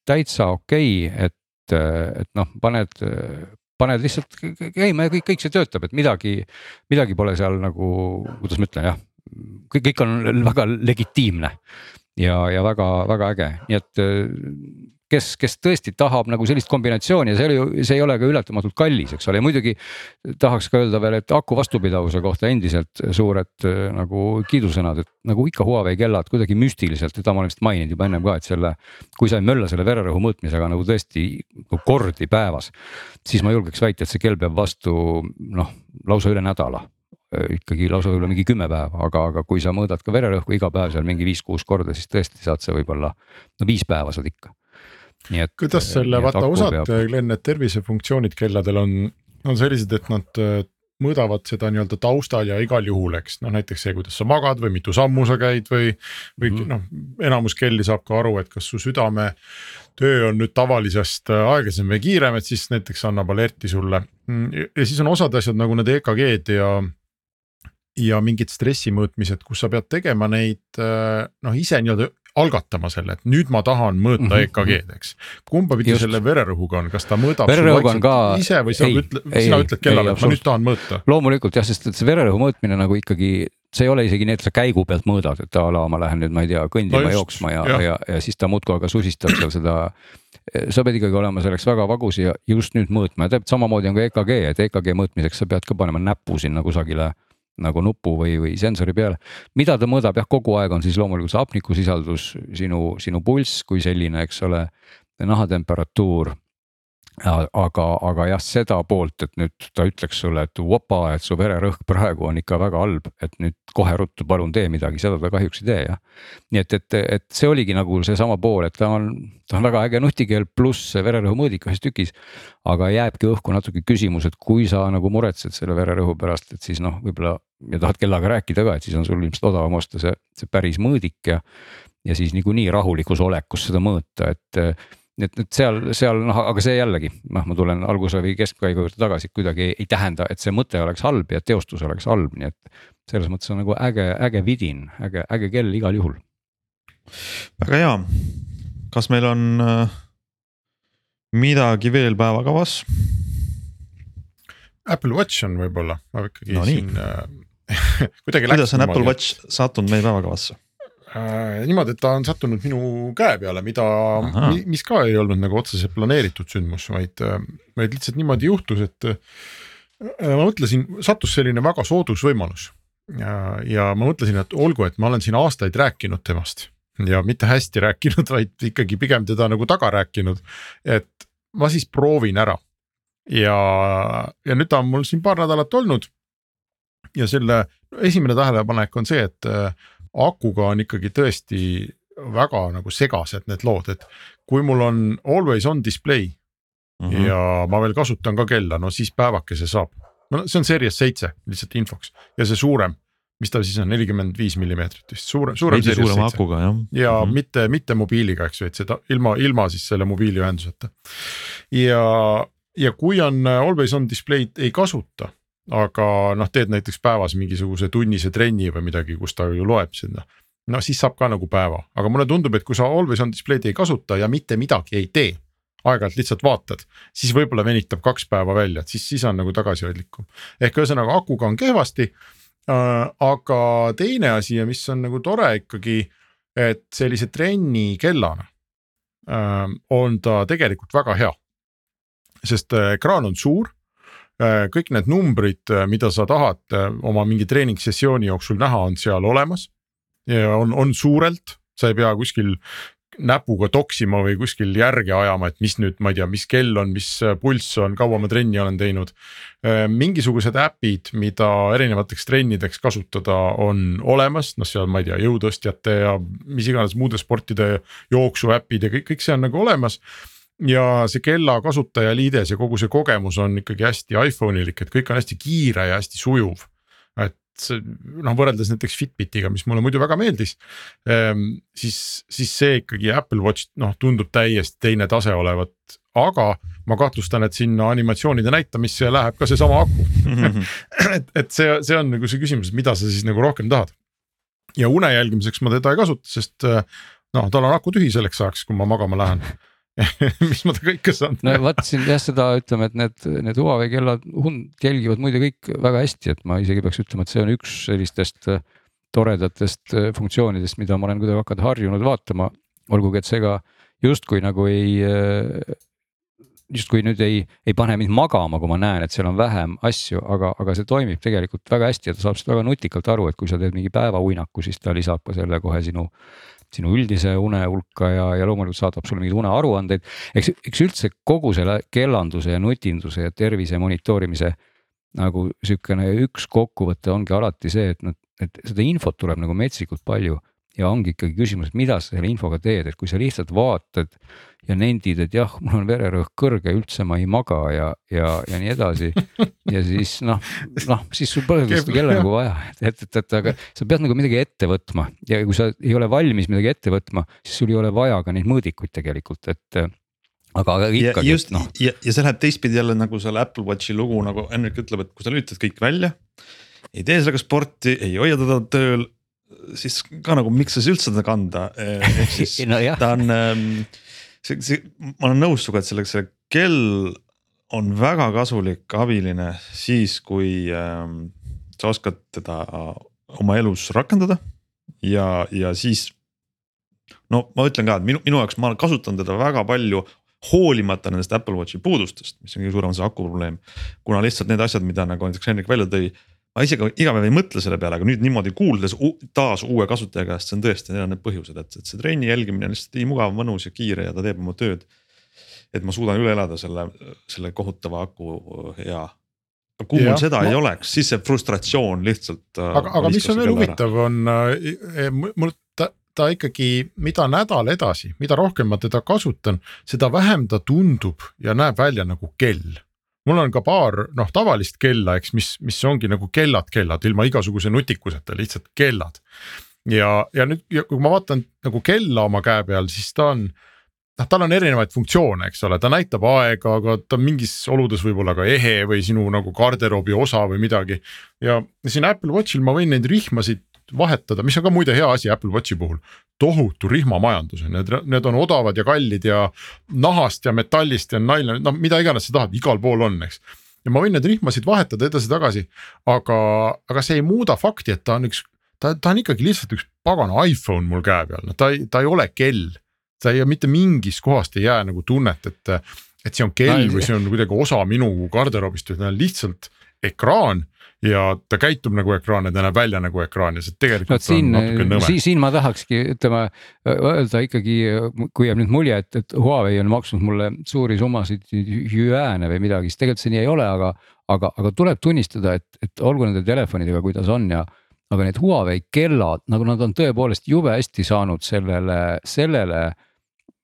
Speaker 3: täitsa okei okay,, et, et noh, paned, paned lihtsalt käima ja kõik, kõik see töötab, et midagi, midagi pole seal nagu, kuidas ma ütlen jah, kõik, kõik on väga legitiimne ja, ja väga-väga äge, nii et kes, kes tõesti tahab nagu sellist kombinatsiooni ja see oli ju, see ei ole ka ületamatult kallis, eks ole, ja muidugi. tahaks ka öelda veel, et aku vastupidavuse kohta endiselt suured äh, nagu kiidusõnad, et nagu ikka Huawei kellad kuidagi müstiliselt, seda ma olen vist maininud juba ennem ka, et selle. kui sa ei mölla selle vererõhu mõõtmisega nagu tõesti nagu kordi päevas, siis ma julgeks väita, et see kell peab vastu noh, lausa üle nädala ikkagi lausa võib-olla mingi kümme päeva, aga, aga kui sa mõõdad ka vererõhku iga päev seal mingi viis-kuus korda, siis tõesti saad sa võib-olla no viis päeva saad ikka.
Speaker 2: Kuidas selle, vaata osad Glen need tervisefunktsioonid kelladel on, on sellised, et nad äh, mõõdavad seda nii-öelda taustal ja igal juhul, eks noh, näiteks see, kuidas sa magad või mitu sammu sa käid või, või mm -hmm. noh, enamus kelli saab ka aru, et kas su südame töö on nüüd tavalisest äh, aeglasem või kiirem, et siis näiteks annab alerti sulle. Mm, ja siis on osad asjad nagu need EKG-d ja ja mingid stressi mõõtmised, kus sa pead tegema neid äh, noh, ise nii-öelda algatama selle, et nüüd ma tahan mõõta mm -hmm. EKG-d, eks. kumba pidi Just. selle vererõhuga on, kas ta mõõdab
Speaker 3: ka...
Speaker 2: ise või sa ei, ütle, sina ei, ütled kellale, et ma nüüd tahan mõõta?
Speaker 3: loomulikult jah, sest et see vererõhu mõõtmine nagu ikkagi see ei ole isegi nii, et sa käigu pealt mõõdad, et a la ma lähen nüüd, ma ei tea, kõndima no, jooksma ja, ja, ja, ja siis ta muudkui aga susistab seal seda. sa pead ikkagi olema selleks väga vagus ja just nüüd mõõtma ja täpselt samamoodi on ka EKG, et EKG mõõtmiseks sa pead ka panema näpu sinna kusagile nagu nupu või, või sensori peale. mida ta mõõdab jah, kogu aeg on siis loomulikult see hapnikusisaldus, sinu, sinu pulss kui selline, eks ole, nahatemperatuur aga, aga jah, seda poolt, et nüüd ta ütleks sulle, et vopa, et su vererõhk praegu on ikka väga halb, et nüüd kohe ruttu palun tee midagi, seda ta kahjuks ei tee jah. nii et, et, et see oligi nagu seesama pool, et ta on, ta on väga äge nutikeel, pluss see vererõhu mõõdik ühes tükis. aga jääbki õhku natuke küsimus, et kui sa nagu muretsed selle vererõhu pärast, et siis noh, võib-olla ja tahad kellaga rääkida ka, et siis on sul ilmselt odavam osta see, see päris mõõdik ja. ja siis niikuinii rahulikus olekus seda mõõta, et et, et seal, seal noh, aga see jällegi noh, ma tulen alguse või keskpaiga juurde tagasi, kuidagi ei, ei tähenda, et see mõte oleks halb ja teostus oleks halb, nii et. selles mõttes on nagu äge, äge vidin, äge, äge kell igal juhul.
Speaker 1: väga hea, kas meil on äh, midagi veel päevakavas?
Speaker 2: Apple Watch on võib-olla, ma ikkagi
Speaker 1: no
Speaker 2: siin
Speaker 1: äh, kuidagi. kuidas on Apple Watch sattunud meie päevakavasse?
Speaker 2: Äh, niimoodi, et ta on sattunud minu käe peale, mida, mis ka ei olnud nagu otseselt planeeritud sündmus, vaid, äh, vaid lihtsalt niimoodi juhtus, et äh, ma mõtlesin, sattus selline väga soodus võimalus. ja, ja ma mõtlesin, et olgu, et ma olen siin aastaid rääkinud temast ja mitte hästi rääkinud, vaid ikkagi pigem teda nagu taga rääkinud. et ma siis proovin ära ja, ja nüüd ta on mul siin paar nädalat olnud. ja selle esimene tähelepanek on see, et äh, akuga on ikkagi tõesti väga nagu segased need lood, et kui mul on always on display mm -hmm. ja ma veel kasutan ka kella, no siis päevakese saab. no see on Series seitse lihtsalt infoks ja see suurem, mis ta siis on, nelikümmend viis millimeetrit vist, suurem, suurem.
Speaker 1: veidi suurema akuga jah.
Speaker 2: ja mm -hmm. mitte, mitte mobiiliga, eks ju, et seda ilma, ilma siis selle mobiiliühenduseta. ja, ja kui on always on display'd ei kasuta aga noh, teed näiteks päevas mingisuguse tunnise trenni või midagi, kus ta ju loeb sinna. no siis saab ka nagu päeva, aga mulle tundub, et kui sa always on display'd ei kasuta ja mitte midagi ei tee. aeg-ajalt lihtsalt vaatad, siis võib-olla venitab kaks päeva välja, et siis, siis on nagu tagasihoidlikum. ehk ühesõnaga akuga on kehvasti äh,. aga teine asi ja mis on nagu tore ikkagi, et sellise trenni kellana äh, on ta tegelikult väga hea. sest äh, ekraan on suur kõik need numbrid, äh, mida sa tahad äh, oma mingi treeningssessiooni jooksul näha, on seal olemas. on, on suurelt, sa ei pea kuskil näpuga toksima või kuskil järge ajama, et mis nüüd, ma ei tea, mis kell on, mis pulss on, kaua ma trenni olen teinud. mingisugused äpid, mida erinevateks trennideks kasutada, on olemas, noh, seal ma ei tea, jõutõstjate ja mis iganes muude sportide jooksuäpid ja kõik, kõik see on nagu olemas ja see kella kasutajaliides ja kogu see kogemus on ikkagi hästi iPhone'ilik, et kõik on hästi kiire ja hästi sujuv. et see noh, võrreldes näiteks Fitbitiga, mis mulle muidu väga meeldis ehm,. siis, siis see ikkagi Apple Watch noh, tundub täiesti teine tase olevat, aga ma kahtlustan, et sinna animatsioonide näitamisse läheb ka seesama aku et, et see, see on nagu see küsimus, mida sa siis nagu rohkem tahad. ja une jälgimiseks ma teda ei kasuta, sest noh, tal on aku tühi selleks ajaks, kui ma magama lähen mis ma temaga ikka saan
Speaker 3: teha. no vot siin jah, seda ütleme, et need, need Huawei kellad jälgivad muide kõik väga hästi, et ma isegi peaks ütlema, et see on üks sellistest äh, toredatest äh, funktsioonidest, mida ma olen kuidagi hakanud harjunud vaatama. olgugi, et see ka justkui nagu ei justkui nüüd ei, ei pane mind magama, kui ma näen, et seal on vähem asju, aga, aga see toimib tegelikult väga hästi ja ta saab sellest väga nutikalt aru, et kui sa teed mingi päevauinaku, siis ta lisab ka selle kohe sinu sinu üldise une hulka ja, ja loomulikult saadab sulle mingeid unearuandeid. eks, eks üldse kogu selle kellanduse ja nutinduse ja tervise monitoorimise nagu sihukene üks kokkuvõte ongi alati see, et noh, et seda infot tuleb nagu metsikult palju ja ongi ikkagi küsimus, et mida sa selle infoga teed, et kui sa lihtsalt vaatad ja nendid, et jah, mul on vererõhk kõrge, üldse ma ei maga ja, ja, ja nii edasi. ja siis noh, noh siis sul pole seda kella nagu vaja, et, et, et, et aga sa pead nagu midagi ette võtma ja kui sa ei ole valmis midagi ette võtma, siis sul ei ole vaja ka neid mõõdikuid tegelikult, et aga, aga ikkagi.
Speaker 1: just noh. ja, ja see läheb teistpidi jälle nagu selle Apple Watchi lugu nagu Henrik ütleb, et kui sa lülitad kõik välja. ei tee sellega sporti, ei hoia teda tööl siis ka nagu miks sa üldse seda kanda, ehk siis
Speaker 3: no,
Speaker 1: ta on ähm, see, see, ma olen nõus sinuga, et selleks, see kell on väga kasulik, abiline siis, kui ähm, sa oskad teda oma elus rakendada ja, ja siis. no ma ütlen ka, et minu, minu jaoks ma kasutan teda väga palju hoolimata nendest Apple Watchi puudustest, mis on kõige suurem see aku probleem. kuna lihtsalt need asjad, mida nagu näiteks Henrik välja tõi ma isegi iga päev ei mõtle selle peale, aga nüüd niimoodi kuuldes taas uue kasutaja käest, see on tõesti, need on need põhjused, et, et see trenni jälgimine on lihtsalt nii mugav, mõnus ja kiire ja ta teeb oma tööd. et ma suudan üle elada selle, selle kohutava aku aga kui mul seda ma... ei oleks, siis see frustratsioon lihtsalt.
Speaker 2: Äh, aga, aga mis on veel huvitav, on äh, mul ta, ta ikkagi, mida nädal edasi, mida rohkem ma teda kasutan, seda vähem ta tundub ja näeb välja nagu kell mul on ka paar noh, tavalist kella, eks, mis, mis ongi nagu kellad, kellad ilma igasuguse nutikuseta, lihtsalt kellad. ja, ja nüüd, kui ma vaatan nagu kella oma käe peal, siis ta on noh, tal on erinevaid funktsioone, eks ole, ta näitab aega, aga ta mingis oludes võib olla ka ehe või sinu nagu garderoobi osa või midagi. ja siin Apple Watchil ma võin neid rihmasid vahetada, mis on ka muide hea asi Apple Watchi puhul. tohutu rihmamajandus on, need, need on odavad ja kallid ja nahast ja metallist ja nailon, noh, mida iganes sa tahad, igal pool on, eks. ja ma võin neid rihmasid vahetada edasi-tagasi, aga, aga see ei muuda fakti, et ta on üks, ta, ta on ikkagi lihtsalt üks pagana iPhone mul käe peal, no ta ei, ta ei ole kell. ta ei, mitte mingist kohast ei jää nagu tunnet, et, et see on kell või see on kuidagi osa minu garderoobist, vaid ta on lihtsalt ekraan ja ta käitub nagu ekraan ja ta näeb välja nagu ekraan ja see tegelikult no,
Speaker 3: siin, on natuke nõme. siin, siin ma tahakski ütleme öelda ikkagi, kui jääb nüüd mulje, et, et Huawei on maksnud mulle suuri summasid jüääne või midagi, siis tegelikult see nii ei ole, aga, aga, aga tuleb tunnistada, et, et olgu nende telefonidega, kuidas on ja aga need Huawei kellad, nagu nad on tõepoolest jube hästi saanud sellele, sellele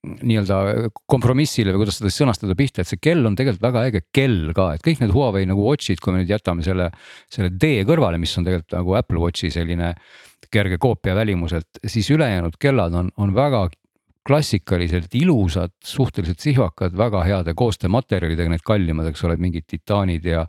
Speaker 3: nii-öelda kompromissile või kuidas seda sõnastada pihta, et see kell on tegelikult väga äge kell ka, et kõik need Huawei nagu watch'id, kui me nüüd jätame selle, selle D kõrvale, mis on tegelikult nagu Apple Watchi selline kerge koopia välimuselt, siis ülejäänud kellad on, on väga klassikaliselt ilusad, suhteliselt sihvakad, väga heade koostöömaterjalidega, need kallimad, eks ole, mingid titaanid ja.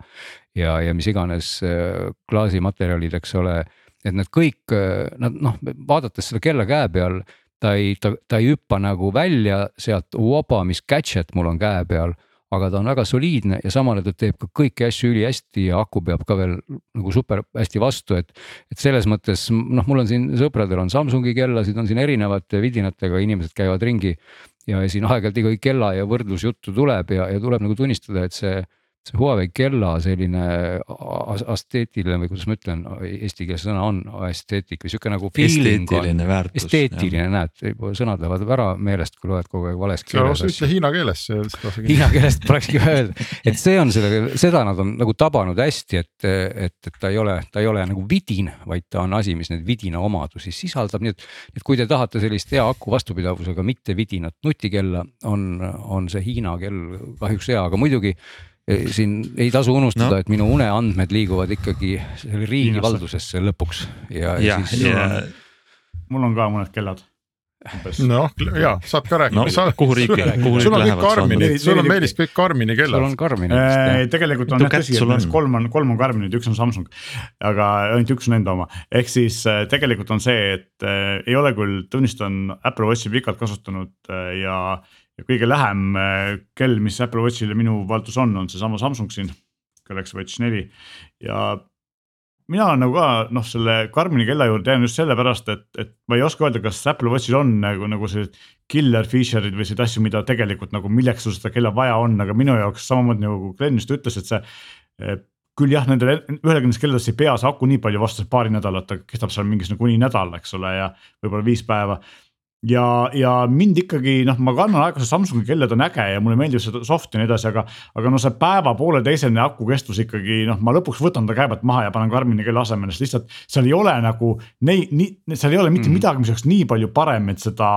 Speaker 3: ja, ja mis iganes äh, klaasimaterjalid, eks ole, et need kõik, äh, nad noh, vaadates seda kella käe peal ta ei, ta, ta ei hüppa nagu välja sealt, voba, mis gadget mul on käe peal. aga ta on väga soliidne ja samal ajal ta teeb ka kõiki asju ülihästi ja aku peab ka veel nagu super hästi vastu, et. et selles mõttes noh, mul on siin sõpradel on Samsungi kellasid, on siin erinevate vidinatega, inimesed käivad ringi. ja siin aeg-ajalt ikkagi kella ja võrdlusjuttu tuleb ja, ja tuleb nagu tunnistada, et see see Huawei kella selline asteetiline või kuidas ma ütlen, eesti keeles sõna on esteetik või sihuke nagu.
Speaker 1: esteetiline väärtus.
Speaker 3: esteetiline, näed, sõnad lähevad ära meelest, kui loed kogu aeg vales keeles.
Speaker 2: ütle hiina keeles.
Speaker 3: Hiina keelest polekski öelda, et see on selle, seda nad on nagu tabanud hästi, et, et, et ta ei ole, ta ei ole nagu vidin, vaid ta on asi, mis neid vidina omadusi sisaldab, nii et. et kui te tahate sellist hea aku vastupidavusega mitte vidinat nutikella, on, on see Hiina kell kahjuks hea, aga muidugi siin ei tasu unustada no., et minu uneandmed liiguvad ikkagi riigi valdusesse lõpuks ja, ja, ja siis. Ja...
Speaker 4: mul on ka mõned kellad
Speaker 2: noh, ja saad ka rääkida no,.
Speaker 1: kuhu riiki, kuhu
Speaker 2: sul on kõik Karmini, sul on Meelis kõik Karmini kellad.
Speaker 3: sul on Karmini
Speaker 4: äh,. tegelikult on jah tõsi, et nendest kolm on, kolm on Karminid, üks on Samsung. aga ainult üks on enda oma, ehk siis äh, tegelikult on see, et äh, ei ole küll, tunnistan Apple Watchi pikalt kasutanud äh, ja ja kõige lähem äh, kell, mis Apple Watchile minu valduses on, on seesama Samsung siin, Galaxy Watch neli. Ja mina olen nagu ka noh, selle Karmini kella juurde jään just sellepärast, et, et ma ei oska öelda, kas Apple Watchil on nagu, nagu see killer feature'id või selliseid asju, mida tegelikult nagu milleks sul seda kella vaja on, aga minu jaoks samamoodi nagu Glen just ütles, et see eh, küll jah, nendel ühel nendest kelladest ei pea see aku nii palju vastu, paari nädalat, ta kestab seal mingisugune kuni nädal, eks ole, ja võib-olla viis päeva ja, ja mind ikkagi noh, ma kannan aeg-ajalt Samsungi kella, ta on äge ja mulle meeldib see soft ja nii edasi, aga. aga no see päeva pooleteisene aku kestvus ikkagi noh, ma lõpuks võtan ta käe pealt maha ja panen Karmini kella asemele, sest lihtsalt. seal ei ole nagu neid, nii, seal ei ole mitte mm -hmm. midagi, mis oleks nii palju parem, et seda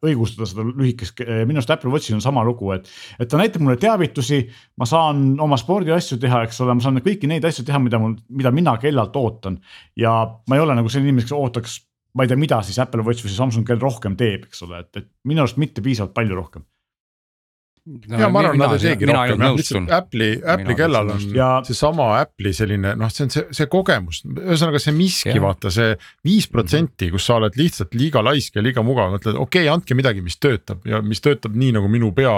Speaker 4: õigustada, seda lühikest, minu arust Apple Watchil on sama lugu, et. et ta näitab mulle teavitusi, ma saan oma spordiasju teha, eks ole, ma saan kõiki neid asju teha, mida mul, mida mina kellalt ootan. ja ma ei ole nagu selline inimene, kes ootaks ma ei tea, mida siis Apple Watch või see Samsung kell rohkem teeb, eks ole, et, et minu arust mitte piisavalt palju rohkem
Speaker 2: no, ja ma arvan, nad ei teegi rohkem jah, lihtsalt Apple'i, Apple'i kellal on ja... seesama Apple'i selline noh, see on see, see kogemus, ühesõnaga see miski, vaata see viis protsenti, kus sa oled lihtsalt liiga laisk ja liiga mugav, mõtled okei okay,, andke midagi, mis töötab ja mis töötab nii nagu minu pea,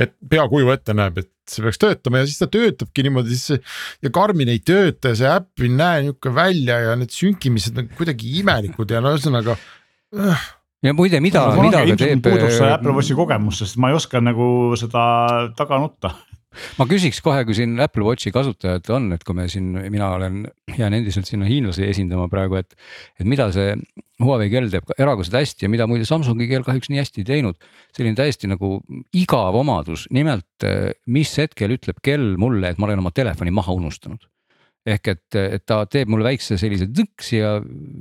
Speaker 2: et peakuju ette näeb, et see peaks töötama. Ja siis ta töötabki niimoodi, siis ja Karmin ei tööta ja see äpp ei näe nihuke välja ja need sünkimised on kuidagi imelikud ja no ühesõnaga äh,
Speaker 3: ja muide, mida, mida
Speaker 4: ta teeb. puudub see äh, Apple Watchi kogemus, sest ma ei oska nagu seda taga nutta
Speaker 3: ma küsiks kohe, kui siin Apple Watchi kasutajad on, et kui me siin, mina olen, jään endiselt sinna hiinlasi esindama praegu, et. et mida see Huawei kell teeb erakordselt hästi ja mida muide Samsungi kell kahjuks nii hästi ei teinud. selline täiesti nagu igav omadus, nimelt mis hetkel ütleb kell mulle, et ma olen oma telefoni maha unustanud ehk et, et ta teeb mulle väikse sellise tõksi ja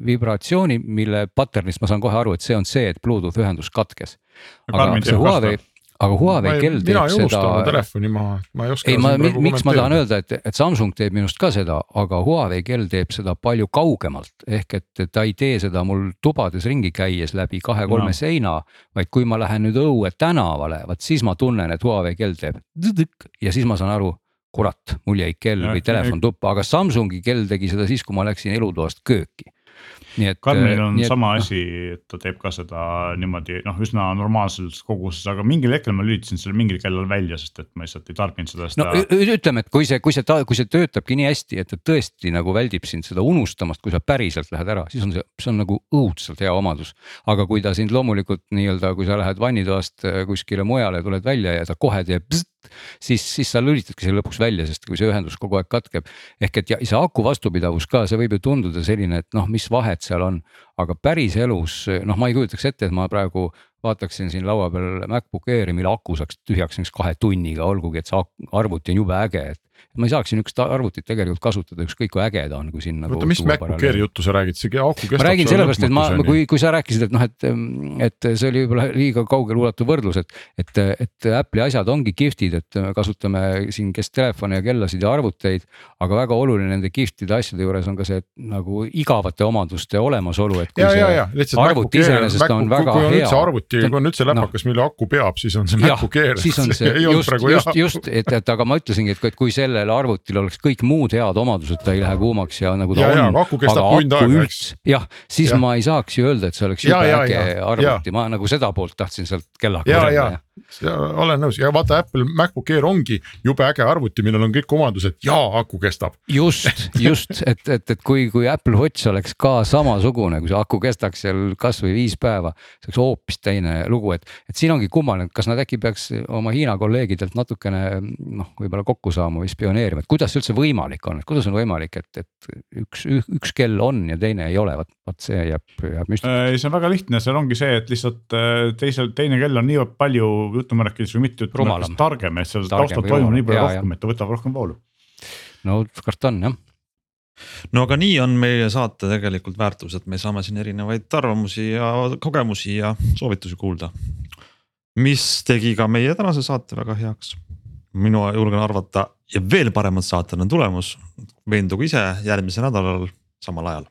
Speaker 3: vibratsiooni, mille pattern'ist ma saan kohe aru, et see on see, et Bluetooth ühendus katkes. aga see Huawei, aga Huawei kell teeb
Speaker 2: mina ei unusta oma telefoni maha, ma ei oska.
Speaker 3: ei, ma, miks ma tahan öelda, et, et Samsung teeb minust ka seda, aga Huawei kell teeb seda palju kaugemalt. ehk et ta ei tee seda mul tubades ringi käies läbi kahe-kolme no. seina, vaid kui ma lähen nüüd õue tänavale, vaat siis ma tunnen, et Huawei kell teeb ja siis ma saan aru kurat, mul jäi kell ja, või telefon tuppa, aga Samsungi kell tegi seda siis, kui ma läksin elutoast kööki
Speaker 4: nii et. Karmenil on et, sama no. asi, et ta teeb ka seda niimoodi noh, üsna normaalses koguses, aga mingil hetkel ma lülitasin selle mingil kellal välja, sest et ma lihtsalt ei tarbinud seda.
Speaker 3: no ta... ütleme, et kui see, kui see, kui see töötabki nii hästi, et ta tõesti nagu väldib sind seda unustamast, kui sa päriselt lähed ära, siis on see, see on nagu õudselt hea omadus. aga kui ta sind loomulikult nii-öelda, kui sa lähed vannitoast äh, kuskile mujale, tuled välja ja ta kohe teeb bzzt, siis, siis sa lülitadki selle lõpuks välja, sest kui see ühendus kogu aeg katkeb. ehk et ja see aku vastupidavus ka, see võib ju tunduda selline, et noh, mis vahet seal on, aga päriselus noh, ma ei kujutaks ette, et ma praegu vaataksin siin laua peal MacBook Airi, mille aku saaks tühjaks näiteks kahe tunniga, olgugi et see arvuti on jube äge, et ma ei saaks niisugust arvutit tegelikult kasutada, ükskõik kui äge ta on, kui sinna.
Speaker 2: oota, mis MacBook Airi juttu sa räägid, see aku kestab.
Speaker 3: ma räägin sellepärast, et ma, kui, kui sa rääkisid, et noh, et, et see oli võib-olla liiga kaugeleulatuv võrdlus, et, et, et Apple'i asjad ongi kihvtid, et me kasutame siin kes telefone ja kellasid ja arvuteid. aga väga oluline nende kihvtide asjade juures on ka see nagu igavate omaduste olemasolu, et
Speaker 2: ja, see ja, ja, arvuti iseenesest on väga kui on hea. arvuti, kui on üldse läpakas no., mille aku peab, siis on see MacBook Air.
Speaker 3: siis on see just, just, just, et, et aga ma ütlesingi, et kui selle sellel arvutil oleks kõik muud head omadused, ta ei lähe kuumaks ja nagu ta
Speaker 2: ja, on. aku kestab tund aega, eks.
Speaker 3: jah, siis ja. ma ei saaks ju öelda, et see oleks jube äge arvuti, ma nagu seda poolt tahtsin sealt kella.
Speaker 2: ja, ja, olen nõus ja vaata Apple MacBook Air ongi jube äge arvuti, millel on kõik omadused ja aku kestab.
Speaker 3: just, just, et, et, et kui, kui Apple Watch oleks ka samasugune, kui see aku kestaks seal kasvõi viis päeva, see oleks hoopis teine lugu, et, et siin ongi kummaline, et kas nad äkki peaks oma Hiina kolleegidelt natukene noh, võib-olla kokku saama või spioneerima, et kuidas see üldse võimalik on, et kuidas on võimalik, et, et üks, üks kell on ja teine ei ole, vot, vot see jääb, jääb müstiliseks.
Speaker 4: see on väga lihtne, seal ongi see, et lihtsalt äh, teisel, teine kell on niivõrd palju jutumärkides või mitte jutumärkides targem, et seal taustal toimub nii palju rohkem, et ta võtab rohkem voolu.
Speaker 3: no karta on jah
Speaker 1: no aga nii on meie saate tegelikult väärtus, et me saame siin erinevaid arvamusi ja kogemusi ja soovitusi kuulda. mis tegi ka meie tänase saate väga heaks. mina julgen arvata ja veel paremad saated on tulemas. veenduge ise järgmisel nädalal samal ajal